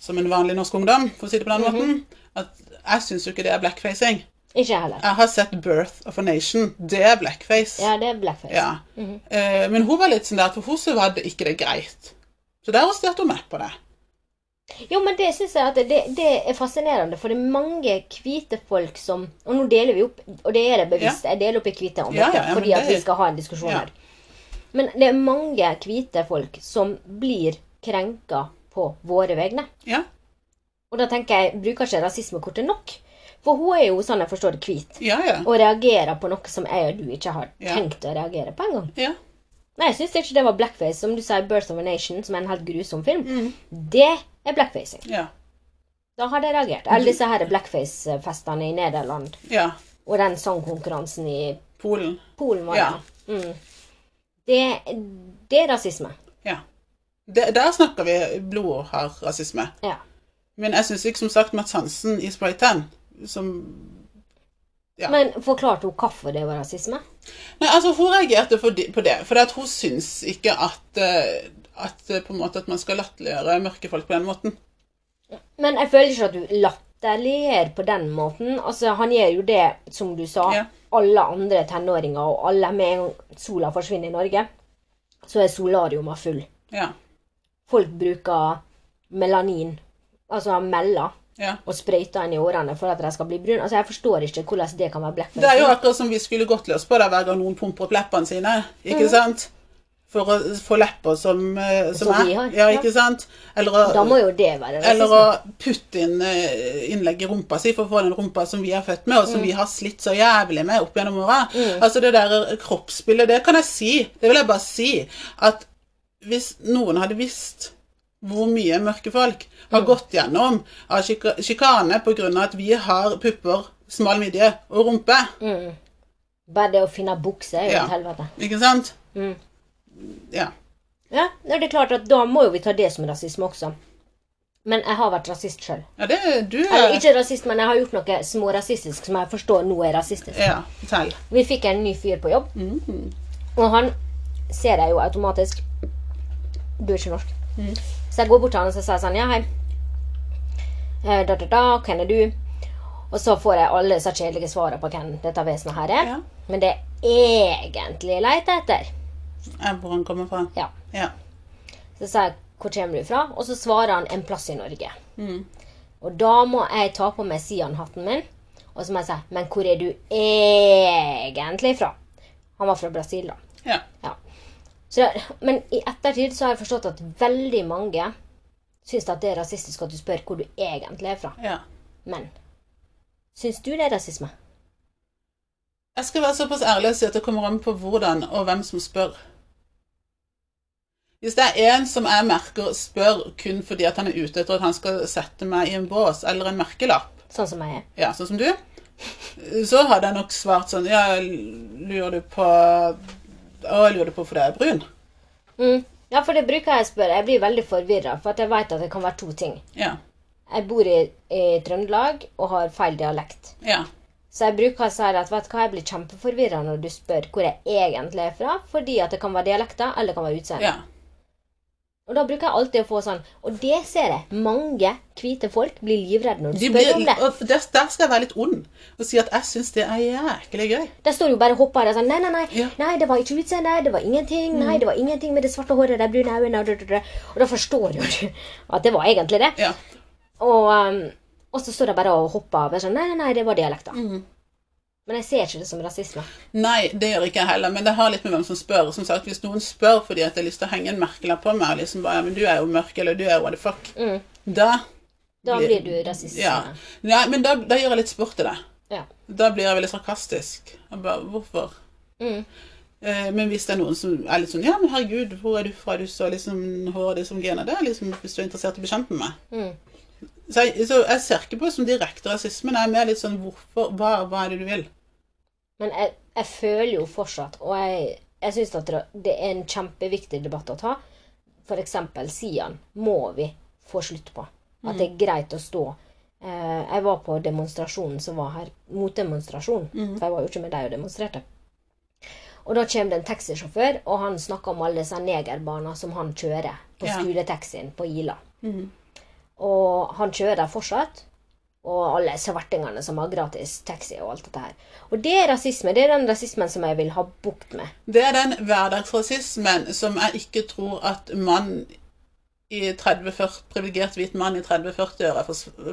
Speaker 1: som en vanlig norsk ungdom, for å si det på den måten, at jeg syns jo ikke det er blackfacing.
Speaker 2: Ikke heller.
Speaker 1: Jeg har sett 'Birth of a Nation'. Det er blackface.
Speaker 2: Ja, det er blackface.
Speaker 1: Ja. Eh, men hun var litt sånn der for hun så var det ikke det greit. Så der arresterte hun meg på det.
Speaker 2: Jo, men det synes jeg at det, det er fascinerende, for det er mange hvite folk som Og nå deler vi opp, og det er det bevisst. Jeg deler opp i hvite og
Speaker 1: Ja,
Speaker 2: mørke
Speaker 1: ja, ja,
Speaker 2: fordi at vi skal ha en diskusjon
Speaker 1: Ja.
Speaker 2: her. Men det er mange hvite folk som blir krenka på våre vegne.
Speaker 1: Ja.
Speaker 2: Og da tenker jeg, bruker ikke rasismekortet nok? For hun er jo, sånn jeg forstår det, hvit.
Speaker 1: Ja, ja.
Speaker 2: Og reagerer på noe som jeg og du ikke har
Speaker 1: Ja.
Speaker 2: tenkt å reagere på engang.
Speaker 1: ja.
Speaker 2: Nei, jeg syns ikke det var blackface. Som du sier, 'Birth of a Nation', som er en helt grusom film.
Speaker 1: Mm.
Speaker 2: Det er blackfacing.
Speaker 1: Ja.
Speaker 2: Da har de reagert. Eller disse her blackface-festene i Nederland.
Speaker 1: ja.
Speaker 2: Og den sangkonkurransen i
Speaker 1: Polen.
Speaker 2: Polen var
Speaker 1: Ja.
Speaker 2: det. Mm. Det, det er rasisme.
Speaker 1: Ja. Det, der snakker vi blod og hard rasisme.
Speaker 2: Ja.
Speaker 1: Men jeg syns ikke, som sagt, Mats Hansen i Spraytan som Ja.
Speaker 2: Men forklarte hun hvorfor det var rasisme?
Speaker 1: Nei, altså, hun reagerte på det. For at hun syns ikke at, eh, at eh, på en måte at man skal latterliggjøre mørke folk på den måten.
Speaker 2: Men jeg føler ikke at du latterliggjør på den måten. Altså, Han gjør jo det, som du sa,
Speaker 1: Ja.
Speaker 2: alle andre tenåringer og alle med en gang sola forsvinner i Norge, så er solariuma full.
Speaker 1: Ja.
Speaker 2: Folk bruker melanin, altså mella.
Speaker 1: ja.
Speaker 2: og sprøyter inn i årene for at de skal bli brune. Altså, Jeg forstår ikke hvordan det kan være blackface.
Speaker 1: Det er jo akkurat som vi skulle gått løs på det hver gang noen pumper opp leppene sine. Ikke sant? For å få lepper som, eh, som,
Speaker 2: Som
Speaker 1: er.
Speaker 2: har,
Speaker 1: Ja, ikke sant? Eller
Speaker 2: Da må jo det være
Speaker 1: Eller å putte inn eh, innlegg i rumpa si for å få den rumpa som vi er født med, og som vi har slitt så jævlig med opp gjennom åra. Altså det der kroppsbildet, det kan jeg si. Det vil jeg bare si. At hvis noen hadde visst hvor mye mørke folk har gått gjennom av sjika- sjikane pga. at vi har pupper, smal midje og rumpe,
Speaker 2: Mm. Bare det å finne bukse er jo
Speaker 1: Ja.
Speaker 2: et helvete.
Speaker 1: ikke sant?
Speaker 2: Mm.
Speaker 1: Ja.
Speaker 2: Ja, det er klart at da må jo vi ta det som rasisme også. Men jeg har vært rasist sjøl.
Speaker 1: ja det du
Speaker 2: Eller
Speaker 1: er
Speaker 2: ikke rasist, men jeg har gjort noe smårasistisk som jeg forstår nå er rasistisk.
Speaker 1: Ja, fortell.
Speaker 2: Vi fikk en ny fyr på jobb,
Speaker 1: Mhm.
Speaker 2: og han ser jeg jo automatisk Du er ikke norsk.
Speaker 1: Mm.
Speaker 2: Så jeg går bort til han og så sier sånn Ja, hei. Eh, Da, da, da, hvem er du? Og så får jeg alle så kjedelige svarene på hvem dette vesenet her er.
Speaker 1: Ja.
Speaker 2: Men det jeg egentlig leter etter
Speaker 1: Er hvor han kommer fra.
Speaker 2: Ja.
Speaker 1: Ja.
Speaker 2: Så sier jeg hvor kommer du fra? Og så svarer han en plass i Norge.
Speaker 1: Mm.
Speaker 2: Og da må jeg ta på meg Sian-hatten min. Og så må jeg si Men hvor er du egentlig fra? Han var fra Brasil, da.
Speaker 1: Ja.
Speaker 2: Ja. Så, men i ettertid så har jeg forstått at veldig mange syns at det er rasistisk at du spør hvor du egentlig er fra.
Speaker 1: ja.
Speaker 2: Men syns du det er rasisme?
Speaker 1: Jeg skal være såpass ærlig og si at det kommer an på hvordan og hvem som spør. Hvis det er en som jeg merker spør kun fordi at han er ute etter at han skal sette meg i en bås eller en merkelapp,
Speaker 2: Sånn som jeg er.
Speaker 1: ja, sånn som du, så hadde jeg nok svart sånn Ja, lurer du på Å, jeg lurer på fordi jeg er brun?
Speaker 2: Mm. Ja, for det bruker jeg å spørre. Jeg blir veldig forvirra, for at jeg vet at det kan være to ting.
Speaker 1: Ja.
Speaker 2: Jeg bor i, i Trøndelag og har feil dialekt.
Speaker 1: Ja.
Speaker 2: Så jeg bruker å si at vet du hva, jeg blir kjempeforvirra når du spør hvor jeg egentlig er fra, fordi at det kan være dialekter, eller det kan være utseende.
Speaker 1: ja.
Speaker 2: Og da bruker jeg alltid å få sånn Og det ser jeg. Mange hvite folk blir livredde når du
Speaker 1: De
Speaker 2: spør
Speaker 1: blir,
Speaker 2: om det.
Speaker 1: og der, der skal jeg være litt ond og si at jeg syns det er jæklig gøy.
Speaker 2: Der står jo bare hopper der sånn Nei, nei, nei,
Speaker 1: Ja. Mm.
Speaker 2: nei det var ikke utseende. Det var ingenting. Nei, det var ingenting med det svarte håret, de brune øynene og, og, og, og da forstår jo du at det var egentlig det.
Speaker 1: Ja.
Speaker 2: Og, um, og så står de bare og hopper. Bare sånn, nei, nei, nei, det var dialekta.
Speaker 1: Mm.
Speaker 2: Men jeg ser ikke det som rasisme.
Speaker 1: Nei, det gjør ikke jeg heller, men det har litt med hvem som spør. Som sagt, Hvis noen spør fordi at jeg har lyst til å henge en merkelapp på meg, og liksom bare ja, men 'Du er jo mørk', eller 'Du er what the fuck',
Speaker 2: Mm.
Speaker 1: da
Speaker 2: Da
Speaker 1: Blir-
Speaker 2: du rasist.
Speaker 1: Ja. ja men da, da gjør jeg litt sport i det.
Speaker 2: Ja.
Speaker 1: Da blir jeg veldig sarkastisk. Jeg bare, Hvorfor?
Speaker 2: Mm.
Speaker 1: Eh, men hvis det er noen som er litt sånn Ja, men herregud, hvor er du fra? Du så liksom håret ditt som gener. Det er liksom hvis du er interessert i å bekjempe meg.
Speaker 2: Mm.
Speaker 1: Så jeg, så jeg ser ikke på det som direkte rasisme. Det er mer litt sånn hvorfor, hva, hva er det du vil?
Speaker 2: Men jeg, jeg føler jo fortsatt, og jeg, jeg syns at det er en kjempeviktig debatt å ta, f.eks. Sian må vi få slutt på. At det er greit å stå. Eh, jeg var på demonstrasjonen som var her, motdemonstrasjon, for jeg var jo ikke med deg og demonstrerte. Og da kommer det en taxisjåfør, og han snakker om alle disse negerbarna som han kjører på skoletaxien på Ila. Og han kjører fortsatt. Og alle svartingene som har gratis taxi og alt dette her. Og det er rasisme. Det er den rasismen som jeg vil ha bukt med.
Speaker 1: Det er den hverdagsrasismen som jeg ikke tror at mann i 30-40, privilegert hvit mann i 30-40-åra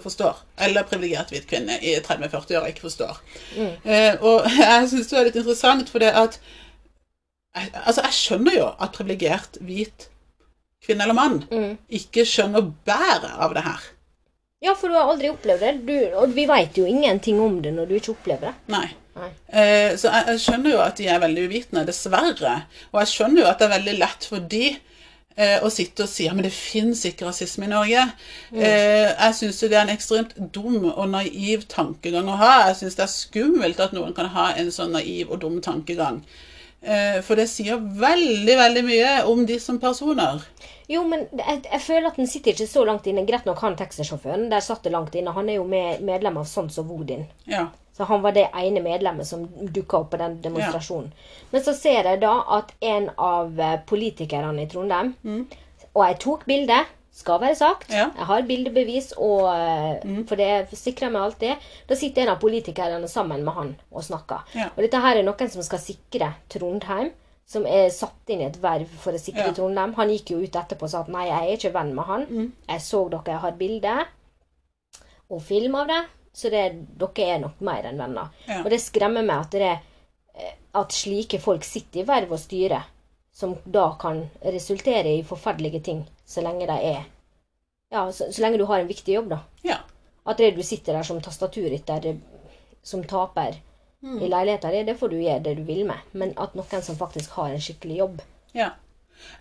Speaker 1: forstår. Eller privilegert hvit kvinne i 30-40-åra ikke forstår. Eh, og jeg syns det er litt interessant, for det at jeg- Altså, jeg skjønner jo at privilegert hvit kvinne eller mann ikke skjønner bæret av det her.
Speaker 2: Ja, for du har aldri opplevd det. Du, og vi veit jo ingenting om det når du ikke opplever det.
Speaker 1: Nei.
Speaker 2: Nei.
Speaker 1: Eh, så jeg, jeg skjønner jo at de er veldig uvitende, dessverre. Og jeg skjønner jo at det er veldig lett for de eh, å sitte og si ja, men det fins ikke rasisme i Norge. Eh, jeg syns det er en ekstremt dum og naiv tankegang å ha. Jeg syns det er skummelt at noen kan ha en sånn naiv og dum tankegang. Eh, for det sier veldig, veldig mye om de som personer.
Speaker 2: Jo, men jeg, jeg føler at den sitter ikke så langt inne. Greit nok han taxisjåføren. Der satt det langt inne. Han er jo med, medlem av Sons og Vodin.
Speaker 1: Ja.
Speaker 2: Så han var det ene medlemmet som dukka opp på den demonstrasjonen. Men så ser jeg da at en av eh, politikerne i Trondheim Og jeg tok bilde, skal være sagt.
Speaker 1: Ja.
Speaker 2: Jeg har bildebevis, og, mm. for det sikrer jeg meg alltid. Da sitter en av politikerne sammen med han og snakker.
Speaker 1: Ja.
Speaker 2: Og dette her er noen som skal sikre Trondheim. Som er satt inn i et verv for å sikre
Speaker 1: Ja.
Speaker 2: Trondheim. Han gikk jo ut etterpå og sa at nei, jeg er ikke venn med han. Jeg så dere jeg har bilde og film av det, så det, dere er nok mer enn venner.
Speaker 1: Ja.
Speaker 2: Og det skremmer meg at, det, er- at slike folk sitter i verv og styre, som da kan resultere i forferdelige ting, så lenge de er Ja, så, så lenge du har en viktig jobb, da.
Speaker 1: ja.
Speaker 2: At det du sitter der som tastaturrytter som taper i leiligheta di, det får du gjøre det du vil med. Men at noen som faktisk har en skikkelig jobb
Speaker 1: Ja.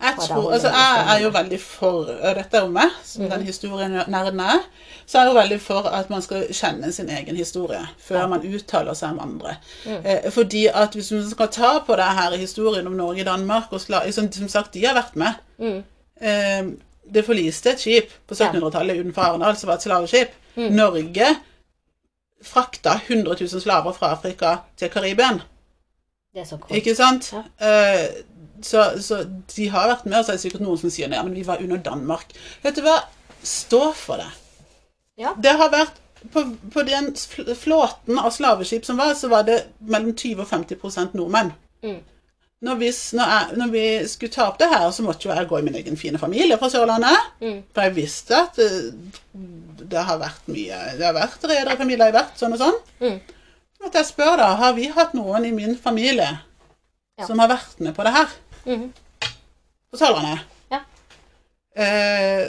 Speaker 1: Jeg, tror, altså, jeg er jo veldig for og Dette er jo meg, som den historien nerden er. Så er jeg jo veldig for at man skal kjenne sin egen historie før man uttaler seg om andre.
Speaker 2: Mm.
Speaker 1: Eh, fordi at hvis man skal ta på det her historien om Norge Danmark og sla, som, som sagt, de har vært med.
Speaker 2: Mm.
Speaker 1: Eh, det forliste et skip på 1700-tallet utenfor Arendal som var et slaveskip.
Speaker 2: Mm.
Speaker 1: Norge frakta 100 000 slaver fra Afrika til Karibia.
Speaker 2: Det er så kort.
Speaker 1: Ikke sant?
Speaker 2: Ja.
Speaker 1: Eh, så, så de har vært med, og så er det sikkert noen som sier nei, men vi var under Danmark. Vet du hva? Stå for det.
Speaker 2: Ja.
Speaker 1: Det har vært på, på den flåten av slaveskip som var, så var det mellom 20 og 50 nordmenn.
Speaker 2: Mm.
Speaker 1: Når, vi, når, jeg, når vi skulle ta opp det her, så måtte jo jeg gå i min egen fine familie fra Sørlandet.
Speaker 2: Mm.
Speaker 1: For jeg visste at det, det har vært mye Det har vært rederfamilier, vært sånn og sånn.
Speaker 2: Mm.
Speaker 1: At jeg spør da, har vi hatt noen i min familie
Speaker 2: Ja.
Speaker 1: som har vært med på det her?
Speaker 2: Mm.
Speaker 1: På Sørlandet.
Speaker 2: Ja.
Speaker 1: Eh,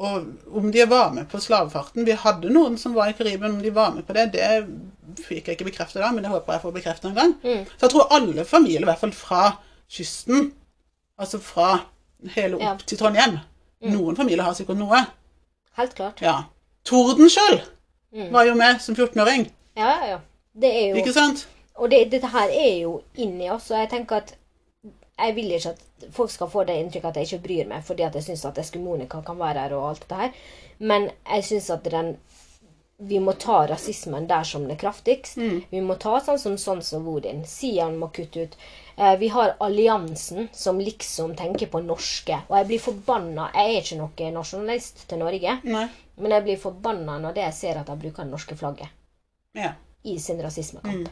Speaker 1: og om de var med på slavefarten Vi hadde noen som var i Karibia, om de var med på det, det fikk jeg ikke bekreftet da, men det håper jeg får bekreftet en gang.
Speaker 2: Mm.
Speaker 1: Så jeg tror alle familier, i hvert fall fra kysten, altså fra hele opp
Speaker 2: Ja. Mm.
Speaker 1: til Trondheim Noen familier har sikkert noe.
Speaker 2: Helt klart.
Speaker 1: Ja. Tordenskjold
Speaker 2: Mm.
Speaker 1: var jo med som 14-åring,
Speaker 2: Ja, ja, ja. Det er jo
Speaker 1: ikke sant?
Speaker 2: Og det, dette her er jo inni oss, og jeg tenker at jeg vil ikke at folk skal få det inntrykk at jeg ikke bryr meg fordi at jeg syns at Eskemonika kan være her og alt dette her, men jeg syns at den vi må ta rasismen der som det er kraftigst. Vi må ta sånn som Sons og Odin. Sian må kutte ut. Eh, vi har alliansen som liksom tenker på norske. Og jeg blir forbanna. Jeg er ikke noen nasjonalist til Norge,
Speaker 1: Nei.
Speaker 2: men jeg blir forbanna når det jeg ser at de bruker det norske flagget
Speaker 1: Ja.
Speaker 2: i sin rasismekamp.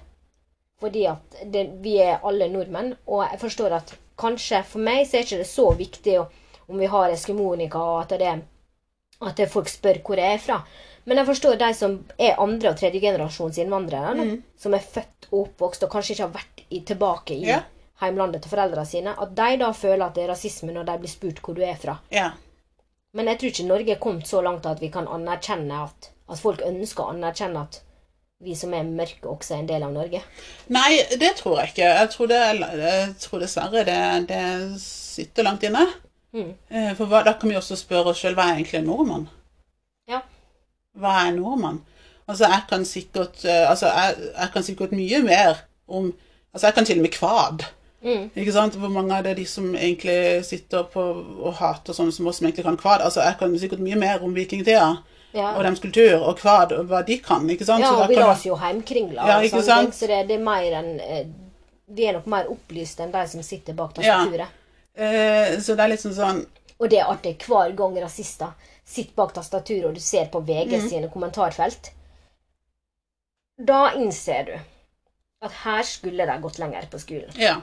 Speaker 2: Fordi at det, vi er alle nordmenn, og jeg forstår at kanskje for meg så er ikke det så viktig om vi har eskimonika, og at det, at det folk spør hvor jeg er fra. Men jeg forstår de som er andre- og tredjegenerasjons innvandrere, mm. som er født og oppvokst og kanskje ikke har vært i, tilbake i
Speaker 1: Ja.
Speaker 2: heimlandet til foreldrene sine, at de da føler at det er rasisme når de blir spurt hvor du er fra.
Speaker 1: ja.
Speaker 2: Men jeg tror ikke Norge er kommet så langt at vi kan anerkjenne at, at folk ønsker å anerkjenne at vi som er mørke, også er en del av Norge.
Speaker 1: Nei, det tror jeg ikke. Jeg tror, det, jeg tror dessverre det, det sitter langt inne.
Speaker 2: Mm.
Speaker 1: Eh, For da kan vi også spørre oss selv hva er egentlig en nordmann?
Speaker 2: Ja.
Speaker 1: Hva er en nordmann? Altså, jeg kan sikkert eh, Altså, jeg, jeg kan sikkert mye mer om Altså, jeg kan til og med kvad.
Speaker 2: Mm.
Speaker 1: Ikke sant? Hvor mange av det de som egentlig sitter på og hater sånne som oss, som egentlig kan kvad? Altså, jeg kan sikkert mye mer om vikingtida
Speaker 2: Ja.
Speaker 1: og deres kultur og kvad og hva de kan, ikke sant?
Speaker 2: Ja,
Speaker 1: Så
Speaker 2: og vi leser jo heimkringla.
Speaker 1: Ja, ikke sant?
Speaker 2: Så det, det er mer enn eh, Vi er nok mer opplyst enn de som sitter bak
Speaker 1: Ja. Eh, så det er litt sånn sånn
Speaker 2: Og det er artig hver gang rasister sitter bak tastaturet, og du ser på VG
Speaker 1: Mm.
Speaker 2: sine kommentarfelt. Da innser du at her skulle de gått lenger på skolen.
Speaker 1: Ja.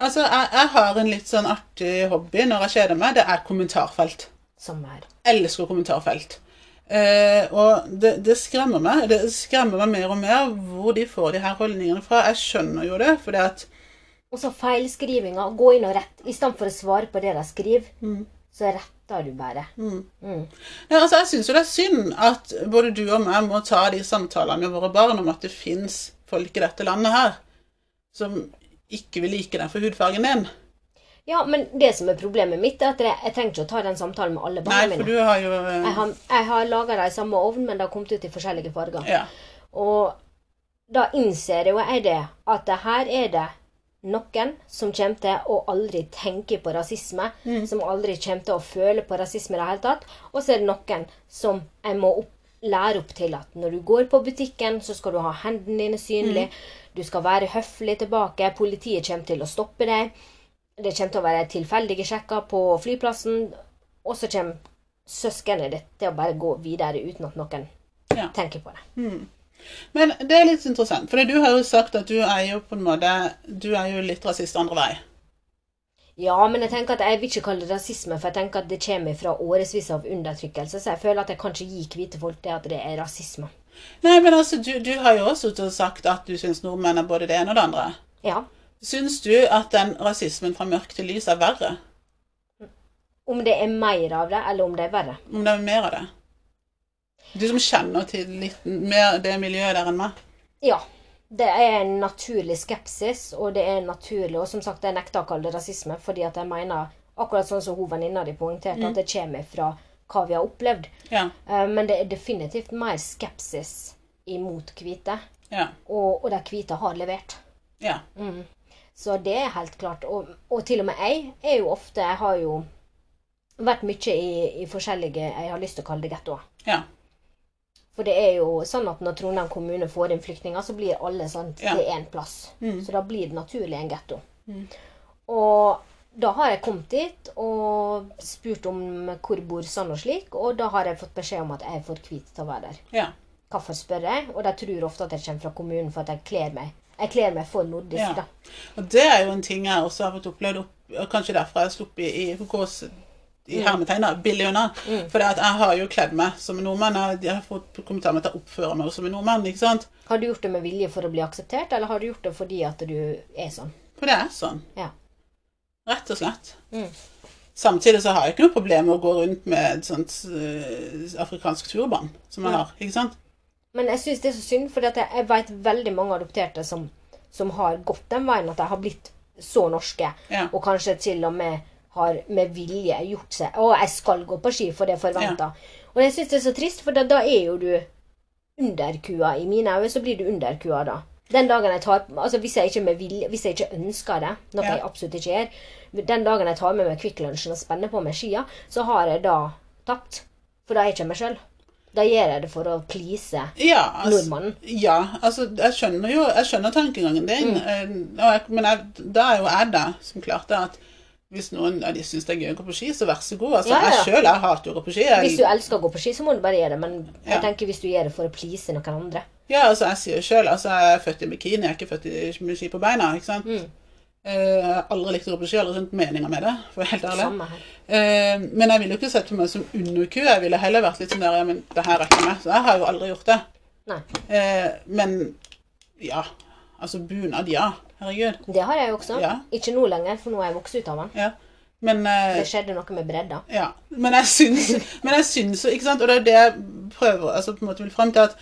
Speaker 1: Altså, jeg, jeg har en litt sånn artig hobby når jeg kjeder meg. Det er kommentarfelt.
Speaker 2: Samme her.
Speaker 1: Elsker kommentarfelt. Eh, og det, det skremmer meg. Det skremmer meg mer og mer hvor de får de her holdningene fra. Jeg skjønner jo det, fordi at
Speaker 2: Og så feilskrivinga. Gå inn og rett. I stedet for å svare på det de skriver, så retter du bare. Mm.
Speaker 1: ja, altså, Jeg syns jo det er synd at både du og meg må ta de samtalene med våre barn om at det fins folk i dette landet her som ikke vil like deg for hudfargen din.
Speaker 2: Ja, men det som er problemet mitt, er at jeg, jeg trenger ikke å ta den samtalen med alle
Speaker 1: Nei,
Speaker 2: barna
Speaker 1: for
Speaker 2: mine.
Speaker 1: du har jo Uh...
Speaker 2: Jeg har, jeg har laga det i samme ovn, men det har kommet ut i forskjellige farger.
Speaker 1: Ja.
Speaker 2: Og da innser jo jeg det, at det her er det noen som kommer til å aldri tenke på rasisme, som aldri kommer til å føle på rasisme i det hele tatt. Og så er det noen som jeg må opp, lære opp til at når du går på butikken, så skal du ha hendene dine synlige, du skal være høflig tilbake, politiet kommer til å stoppe deg. Det kommer til å være tilfeldige sjekker på flyplassen, og så kommer søskenet ditt til å bare gå videre uten at noen
Speaker 1: Ja.
Speaker 2: tenker på det.
Speaker 1: Men det er litt interessant, for du har jo sagt at du er jo på en måte Du er jo litt rasist andre vei.
Speaker 2: Ja, men jeg tenker at jeg vil ikke kalle det rasisme, for jeg tenker at det kommer fra årevis av undertrykkelse, så jeg føler at jeg kan ikke gi hvite folk det at det er rasisme.
Speaker 1: Nei, men altså, du, du har jo også sagt at du syns nordmenn er både det ene og det andre.
Speaker 2: Ja.
Speaker 1: Syns du at den rasismen fra mørk til lys er verre?
Speaker 2: Om det er mer av det, eller om det er verre.
Speaker 1: Om det er mer av det? Du som kjenner til litt mer det miljøet der enn meg.
Speaker 2: Ja. Det er en naturlig skepsis, og det er naturlig Og som sagt, jeg nekter å kalle det rasisme, fordi at jeg mener, akkurat sånn som hun venninna di poengterte, at det kommer fra hva vi har opplevd.
Speaker 1: Ja.
Speaker 2: Eh, Men det er definitivt mer skepsis imot hvite,
Speaker 1: Ja.
Speaker 2: og, og de hvite har levert.
Speaker 1: Ja.
Speaker 2: Så det er helt klart. Og, og til og med jeg er jo ofte Jeg har jo vært mye i, i forskjellige Jeg har lyst til å kalle det gettoer.
Speaker 1: Ja.
Speaker 2: For det er jo sånn at når Trondheim kommune får inn flyktninger, så blir alle sånn
Speaker 1: Ja.
Speaker 2: til én plass. Så da blir det naturlig en getto. Og da har jeg kommet dit og spurt om hvor bor sånn og slik, og da har jeg fått beskjed om at jeg er for hvit til å være der.
Speaker 1: Ja.
Speaker 2: Hvorfor spør jeg? Og de tror ofte at jeg kommer fra kommunen for at jeg kler meg. Jeg kler meg for nordisk,
Speaker 1: Ja.
Speaker 2: da.
Speaker 1: Og det er jo en ting jeg også har fått opplevd, kanskje derfor jeg har sluppet i HKs i hermetegner, billig unna. For jeg har jo kledd meg som en nordmann. Jeg har fått kommentarer om at jeg oppfører meg som en nordmann. ikke sant?
Speaker 2: Har du gjort det med vilje for å bli akseptert, eller har du gjort det fordi at du er sånn?
Speaker 1: For det er sånn.
Speaker 2: Ja.
Speaker 1: Rett og slett.
Speaker 2: Mm.
Speaker 1: Samtidig så har jeg ikke noe problem med å gå rundt med et sånt uh, afrikansk turban som jeg
Speaker 2: Ja.
Speaker 1: har. ikke sant?
Speaker 2: Men jeg syns det er så synd, for jeg, jeg vet veldig mange adopterte som, som har gått den veien at de har blitt så norske,
Speaker 1: Ja.
Speaker 2: og kanskje til og med har med vilje gjort seg Å, jeg skal gå på ski, for det er forventa. Og jeg syns det er så trist, for da, da er jo du underkua. I mine øyne så blir du underkua da. Den dagen jeg tar Altså hvis jeg ikke, med vilje, hvis jeg ikke ønsker det, noe
Speaker 1: Ja.
Speaker 2: jeg absolutt ikke gjør Den dagen jeg tar med meg Kvikk Lunsjen og spenner på meg skia, så har jeg da tapt. For da er jeg ikke meg sjøl. Da gjør jeg det for å please
Speaker 1: Ja, altså,
Speaker 2: nordmannen.
Speaker 1: ja, altså jeg skjønner jo jeg skjønner tankegangen din,
Speaker 2: Mm.
Speaker 1: eh, jeg, men jeg, da er jo jeg da som klarte at hvis noen av de syns det er gøy å gå på ski, så vær så god. Altså,
Speaker 2: Ja, ja.
Speaker 1: Jeg sjøl hater å gå på ski. Jeg,
Speaker 2: Hvis du elsker å gå på ski, så må du bare gjøre det. Men jeg
Speaker 1: Ja.
Speaker 2: tenker hvis du gjør det for å please noen andre
Speaker 1: Ja, altså jeg sier sjøl altså, jeg er født i bikini, jeg er ikke født i, med ski på beina. ikke sant?
Speaker 2: Mm.
Speaker 1: Eh, Jeg har aldri likt å gå på ski, aldri skjønt meninga med det. for å være helt ærlig. Eh, men jeg ville jo ikke sett på meg som underku. Jeg ville heller vært litt sånn der ja, men det her er ikke meg. Så jeg har jo aldri gjort det. Eh, men ja. Altså bunad, ja. Herregud.
Speaker 2: Det har jeg jo også.
Speaker 1: Ja.
Speaker 2: Ikke nå lenger, for nå er jeg vokst ut av den.
Speaker 1: Ja. Men eh,
Speaker 2: Det skjedde noe med bredda.
Speaker 1: Ja, men jeg syns, men jeg syns jo, ikke sant, og det er det jeg prøver, altså på en måte vil frem til at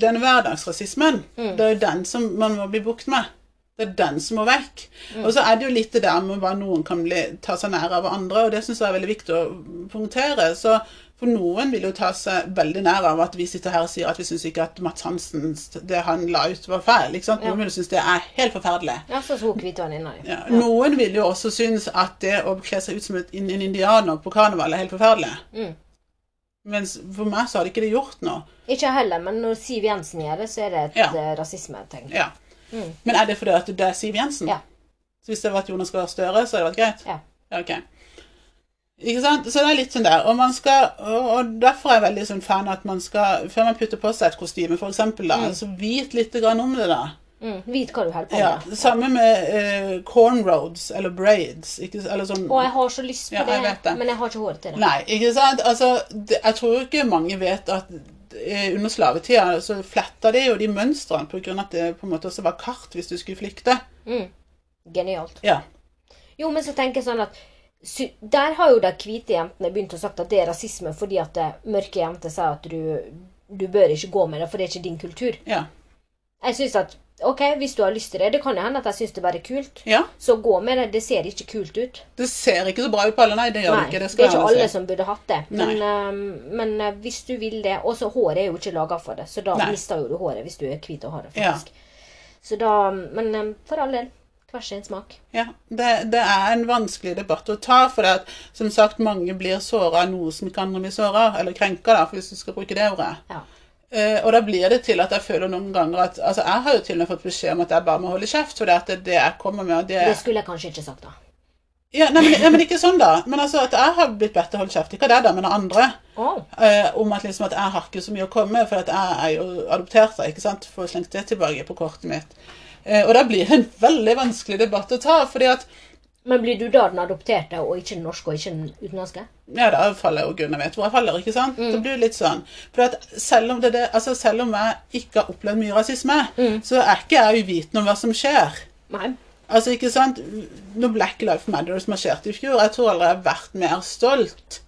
Speaker 1: den hverdagsrasismen,
Speaker 2: Mm.
Speaker 1: det er jo den som man må bli bukt med. Det er den som må vekk.
Speaker 2: Mm.
Speaker 1: Og så er det jo litt det der med hva noen kan bli, ta seg nær av andre, og det syns jeg er veldig viktig å punktere. Så for noen vil jo ta seg veldig nær av at vi sitter her og sier at vi syns ikke at Mats Hansen, det han la ut, var feil. ikke sant? Noen vil jo synes det er helt forferdelig.
Speaker 2: Ja, så hun hvite venninna di.
Speaker 1: Ja, Noen vil jo også synes at det å kle seg ut som en indianer på karneval er helt forferdelig.
Speaker 2: Mm.
Speaker 1: Mens for meg så hadde ikke det gjort noe.
Speaker 2: Ikke heller, men når Siv Jensen gjør det, så er det et
Speaker 1: Ja.
Speaker 2: eh, rasismetegn.
Speaker 1: Ja.
Speaker 2: Mm.
Speaker 1: Men er det fordi at det er Siv Jensen?
Speaker 2: Ja.
Speaker 1: Så hvis det hadde vært Jonas Gahr Støre, så hadde det vært greit?
Speaker 2: Ja.
Speaker 1: Ja, ok. Ikke sant? Så det er litt sånn der. Og, man skal, og, derfor er jeg veldig sånn fan at man skal, før man putter på seg et kostyme, eksempel, da, så vit litt grann om det, da.
Speaker 2: Mm. Vit hva du holder på
Speaker 1: Ja,
Speaker 2: med.
Speaker 1: det samme med uh, cornroads eller braids. Ikke, eller sånn
Speaker 2: Og jeg har så lyst på
Speaker 1: Ja,
Speaker 2: det,
Speaker 1: det.
Speaker 2: men jeg har ikke hår til det.
Speaker 1: Nei, ikke sant? Altså, det, jeg tror ikke mange vet at eh, under slavetida så fletta de jo de mønstrene av at det på en måte også var kart hvis du skulle flykte.
Speaker 2: Mm. Genialt.
Speaker 1: Ja.
Speaker 2: Jo, men så tenker jeg sånn at Der har jo de hvite jentene begynt å sagt at det er rasisme fordi at det, mørke jenter sier at du, du bør ikke gå med det, for det er ikke din kultur.
Speaker 1: Ja.
Speaker 2: Jeg synes at ok, hvis du har lyst til det Det kan jo hende at jeg syns det bare er kult.
Speaker 1: ja.
Speaker 2: Så gå med det. Det ser ikke kult ut.
Speaker 1: Det ser ikke så bra ut på alle, nei. Det gjør
Speaker 2: Nei,
Speaker 1: det ikke. Det
Speaker 2: det er ikke alle
Speaker 1: si.
Speaker 2: som burde hatt det. Men, uh, men uh, hvis du vil det Og så håret er jo ikke laga for det, så da
Speaker 1: Nei.
Speaker 2: mister jo du håret hvis du er hvit og har det.
Speaker 1: Ja.
Speaker 2: faktisk. Så da Men um, for all del. Hver sin smak.
Speaker 1: Ja, det, det er en vanskelig debatt å ta, for det at, som sagt, mange blir såra av noe som ikke andre blir såra eller krenka, da, hvis du skal bruke det ordet.
Speaker 2: Ja.
Speaker 1: Uh, og da blir det til at jeg føler noen ganger at Altså, jeg har jo til og med fått beskjed om at jeg bare må holde kjeft, for det at det, det jeg kommer med, det
Speaker 2: Det skulle jeg kanskje ikke sagt, da.
Speaker 1: Ja, nei, men, nei, men ikke sånn, da. Men altså, at jeg har blitt bedt til å holde kjeft, ikke det, da, men av andre.
Speaker 2: Oh.
Speaker 1: Eh, om at liksom at jeg har ikke så mye å komme med, for at jeg er jo adoptert, ikke sant. Får slengt det tilbake på kortet mitt. Eh, og da blir det en veldig vanskelig debatt å ta, fordi at
Speaker 2: Men blir du da den adopterte, og ikke den norske og ikke den utenlandske?
Speaker 1: Ja, da faller jo Gunnar vet hvor jeg faller, ikke sant? Det blir litt sånn. For at selv om, det, det, altså selv om jeg ikke har opplevd mye rasisme, så er ikke jeg uvitende om hva som skjer.
Speaker 2: Nei.
Speaker 1: Altså, ikke sant? Når Black Life Matters marsjerte i fjor, jeg tror aldri jeg har vært mer stolt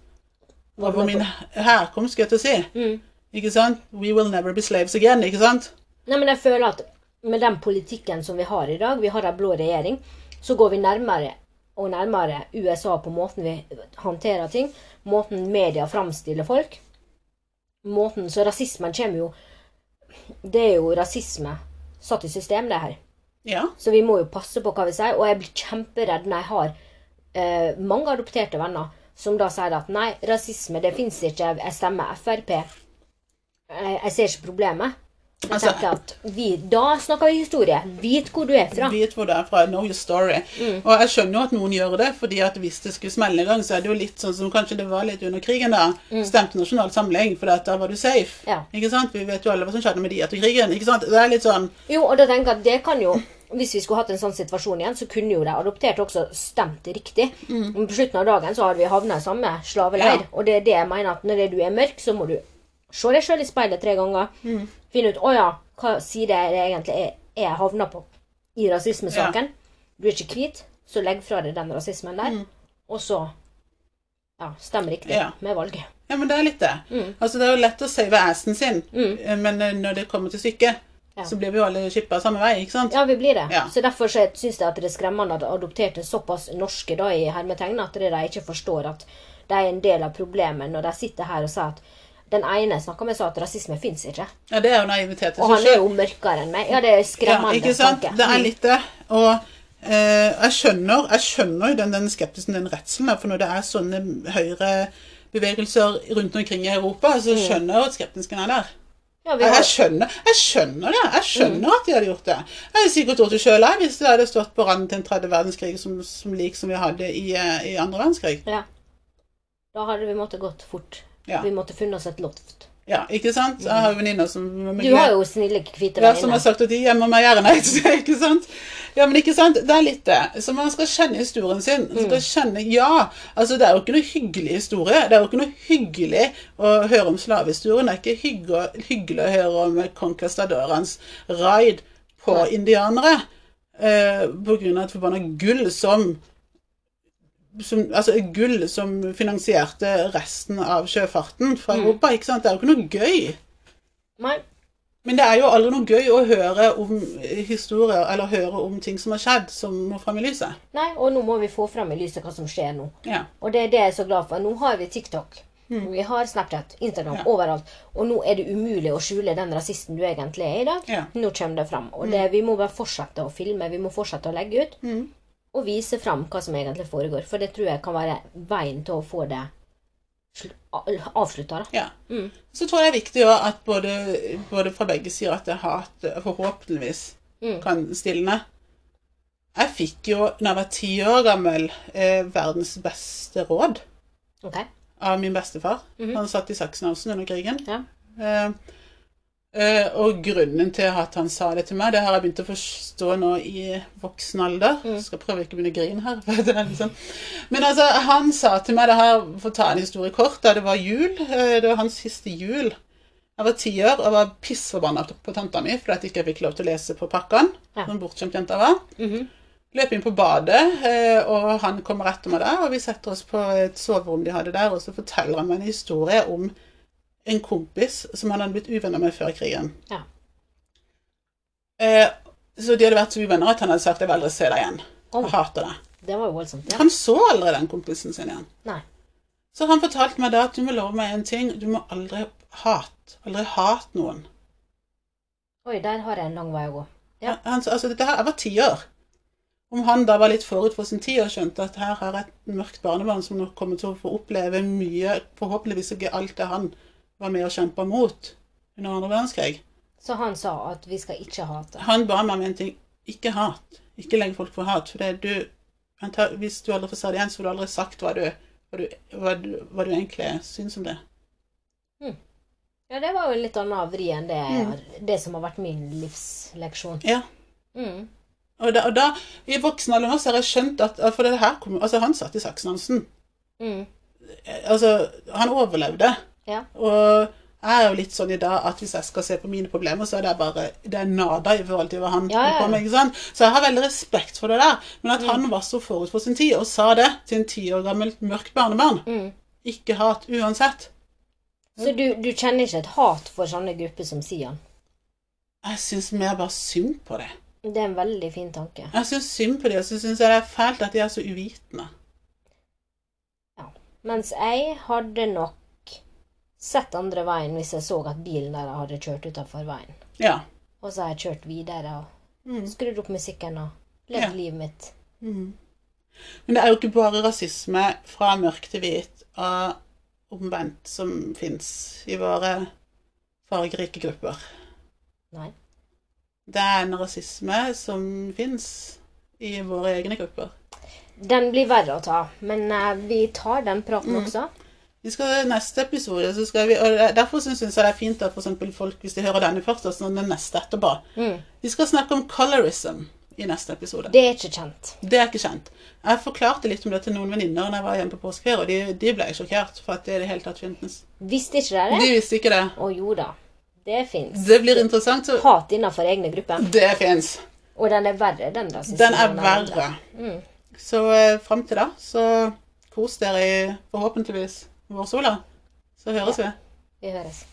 Speaker 1: over min herkomst, skal jeg til å si.
Speaker 2: Mm.
Speaker 1: Ikke sant? We will never be slaves again, ikke sant?
Speaker 2: Nei, men jeg føler at med den politikken som vi har i dag, vi har en blå regjering, så går vi nærmere og nærmere USA på måten vi håndterer ting, måten media framstiller folk. Måten, Så rasismen kommer jo Det er jo rasisme satt i system, det her.
Speaker 1: Ja.
Speaker 2: Så vi må jo passe på hva vi sier. Og jeg blir kjemperedd når jeg har eh, mange adopterte venner som da sier at nei, rasisme, det fins ikke. Jeg stemmer Frp. Jeg, jeg ser ikke problemet. Jeg
Speaker 1: Altså-
Speaker 2: at vi, Da snakker vi historie. Vit hvor du er fra.
Speaker 1: Vit hvor du er fra. Know your story. Og jeg skjønner jo at noen gjør det, fordi at hvis det skulle smelle i gang, så er det jo litt sånn som kanskje det var litt under krigen da. Stemte Nasjonal Samling, for da var du safe.
Speaker 2: Ja.
Speaker 1: Ikke sant? Vi vet jo alle hva som skjedde med de etter krigen. Ikke sant? Det er litt sånn
Speaker 2: Jo, og da tenker jeg at det kan jo Hvis vi skulle hatt en sånn situasjon igjen, så kunne jo de adopterte også stemt riktig. Men på slutten av dagen så hadde vi havna i samme slaveleir.
Speaker 1: Ja.
Speaker 2: Og det er det jeg mener at når du er mørk, så må du se deg sjøl i speilet tre ganger. Finne ut å ja, hva side er det egentlig er er jeg havna på i rasismesaken. Du er ikke hvit, så legg fra deg den rasismen der. Og så Ja, stemmer riktig
Speaker 1: Ja.
Speaker 2: med valget.
Speaker 1: Ja, men det er litt det.
Speaker 2: Mm.
Speaker 1: Altså, det er jo lett å save assen sin, eh, men eh, når det kommer til stykket,
Speaker 2: Ja.
Speaker 1: så blir vi jo alle skippa samme vei, ikke sant?
Speaker 2: Ja, vi blir det.
Speaker 1: Ja.
Speaker 2: Så derfor syns jeg at det er skremmende at adopterte såpass norske da i hermetegn at de ikke forstår at de er en del av problemet når de sitter her og sier at den ene snakka med sa at rasisme fins ikke.
Speaker 1: Ja, det er jo naivitet
Speaker 2: Og han er jo mørkere enn meg. Ja, det er skremmende
Speaker 1: Ja, ikke sant?
Speaker 2: tanke.
Speaker 1: Det er litt det. Og eh, jeg skjønner jeg skjønner jo den, den skeptisen, den redselen, for når det er sånne høyrebevegelser rundt omkring i Europa, så
Speaker 2: Mm.
Speaker 1: skjønner jeg at skeptisken er der.
Speaker 2: Ja, har,
Speaker 1: jeg, skjønner, jeg skjønner det. Jeg skjønner at de hadde gjort det. Jeg hadde sikkert gjort det sjøl hvis det hadde stått på randen til en tredje verdenskrig som, som lik som vi hadde i, eh, i andre verdenskrig.
Speaker 2: ja. Da hadde vi måttet gått fort.
Speaker 1: Ja.
Speaker 2: Vi måtte funnet oss et loft.
Speaker 1: Ja, ikke sant? Jeg har jo venninner som
Speaker 2: Du har jo snille, hvite
Speaker 1: Ja, som har sagt at de gjemmer meg gjerne. ikke sant? Ja, men ikke sant? Det er litt det. Så man skal kjenne historien sin. Man skal kjenne, ja, altså Det er jo ikke noe hyggelig historie. Det er jo ikke noe hyggelig å høre om slavehistorien. Det er ikke hygge, hyggelig å høre om conquistadorens raid på indianere eh, på grunn av et forbanna gull som som, altså gull som finansierte resten av sjøfarten fra Europa. ikke sant? Det er jo ikke noe gøy.
Speaker 2: Nei.
Speaker 1: Men det er jo aldri noe gøy å høre om historier eller høre om ting som har skjedd, som må fram i lyset.
Speaker 2: Nei, og nå må vi få fram i lyset hva som skjer nå.
Speaker 1: Ja.
Speaker 2: Og det er det jeg er så glad for. Nå har vi TikTok. Vi har Snapchat, Instagram,
Speaker 1: Mm. Ja.
Speaker 2: overalt. Og nå er det umulig å skjule den rasisten du egentlig er i dag.
Speaker 1: Ja. Mm.
Speaker 2: Nå kommer det fram. Og det, vi må bare fortsette å filme, vi må fortsette å legge ut.
Speaker 1: Mm.
Speaker 2: Og vise fram hva som egentlig foregår. For det tror jeg kan være veien til å få det avslutta.
Speaker 1: ja.
Speaker 2: Mm.
Speaker 1: Så tror jeg det er viktig at både, både fra begge sider at jeg hatet forhåpentligvis
Speaker 2: Mm.
Speaker 1: kan stilne. Jeg fikk jo, da jeg var ti år gammel, eh, verdens beste råd
Speaker 2: okay.
Speaker 1: av min bestefar.
Speaker 2: Mhm.
Speaker 1: Han satt i Sachsenhausen under krigen.
Speaker 2: Ja.
Speaker 1: Eh, eh, og grunnen til at han sa det til meg, det har jeg begynt å forstå nå i voksen alder.
Speaker 2: Mm.
Speaker 1: Jeg skal prøve ikke å begynne å grine her. for det er liksom. Men altså, han sa til meg, det her, for å ta en historie kort, da det var jul, eh, det var hans siste jul. Jeg var ti år og var pissforbanna på tanta mi fordi at jeg ikke fikk lov til å lese på pakkene.
Speaker 2: Ja.
Speaker 1: Som bortskjemt jenta var. var.
Speaker 2: -hmm.
Speaker 1: Løp inn på badet, eh, og han kommer etter meg der, og vi setter oss på et soverom de hadde der, og så forteller han meg en historie om en kompis som han hadde blitt uvenner med før krigen.
Speaker 2: Ja.
Speaker 1: Eh, så de hadde vært så uvenner at han hadde sagt 'jeg vil aldri se deg igjen'.
Speaker 2: Oh.
Speaker 1: Jeg hater deg.
Speaker 2: Det var jo voldsomt. Ja.
Speaker 1: Han så aldri den kompisen sin igjen.
Speaker 2: Nei.
Speaker 1: Så han fortalte meg da at du må love meg en ting, du må aldri hate, aldri hate noen.
Speaker 2: Oi, der har jeg en lang vei å gå. Ja.
Speaker 1: Han, altså, dette her, jeg var ti år. Om han da var litt forut for sin tid og skjønte at her har et mørkt barnebarn som nok kommer til å få oppleve mye, forhåpentligvis ikke alt det han var med og kjempa mot under andre verdenskrig.
Speaker 2: Så han sa at vi skal ikke hate.
Speaker 1: Han ba meg om en ting. Ikke hat. Ikke legg folk for hat. For det er du, antar- hvis du aldri får se det igjen, så får du aldri sagt hva du, hva du, hva du, hva du egentlig syns om det.
Speaker 2: Ja, det var jo en litt annen vri enn det,
Speaker 1: Mm.
Speaker 2: det som har vært min livsleksjon.
Speaker 1: Ja.
Speaker 2: Mm.
Speaker 1: Og da, og da i voksen alder nå, så har jeg skjønt at For det her kom, altså han satt i Saksenhansen.
Speaker 2: Mm.
Speaker 1: Altså, han overlevde.
Speaker 2: Ja.
Speaker 1: Og jeg er jo litt sånn i dag at hvis jeg skal se på mine problemer, så er det bare det er nada i forhold til hva han
Speaker 2: Ja, ja, ja.
Speaker 1: med. ikke sant? Så jeg har veldig respekt for det der. Men at han var så forut for sin tid og sa det til en ti år gammelt mørkt barnebarn
Speaker 2: Mm.
Speaker 1: Ikke hat uansett.
Speaker 2: Så du, du kjenner ikke et hat for sånne grupper som Sian?
Speaker 1: Jeg syns mer bare synd på det.
Speaker 2: Det er en veldig fin tanke.
Speaker 1: Jeg syns synd på det, og så syns jeg det er fælt at de er så uvitende.
Speaker 2: Mens jeg hadde nok sett andre veien hvis jeg så at bilen der hadde kjørt utafor veien.
Speaker 1: Ja.
Speaker 2: Og så har jeg kjørt videre og
Speaker 1: Mm.
Speaker 2: skrudd opp musikken og levd
Speaker 1: Ja.
Speaker 2: livet mitt.
Speaker 1: Mm. Men det er jo ikke bare rasisme fra mørk til hvit og omvendt som fins i våre fargerike grupper.
Speaker 2: Nei.
Speaker 1: Det er en rasisme som fins i våre egne grupper.
Speaker 2: Den blir verre å ta, men eh, vi tar den praten
Speaker 1: Mm.
Speaker 2: også.
Speaker 1: Vi skal Neste episode så skal vi og Derfor syns jeg det er fint at for folk, hvis de hører denne først, og så den neste etterpå
Speaker 2: Mm.
Speaker 1: Vi skal snakke om colorism i neste episode.
Speaker 2: Det er ikke kjent.
Speaker 1: Det er ikke kjent. Jeg forklarte litt om det til noen venninner da jeg var hjemme på påskeferie, og de, de ble sjokkert for at det i det hele tatt finnes.
Speaker 2: Visste ikke dere
Speaker 1: De visste ikke det.
Speaker 2: Å jo da. Det fins.
Speaker 1: Det blir interessant. Så
Speaker 2: Hat innenfor egne grupper.
Speaker 1: det fins.
Speaker 2: Og den er verre, den da.
Speaker 1: Den er
Speaker 2: enn andre.
Speaker 1: verre.
Speaker 2: Mm.
Speaker 1: Så eh, fram til da så kos dere i forhåpentligvis vårsola. Så høres vi.
Speaker 2: Vi høres.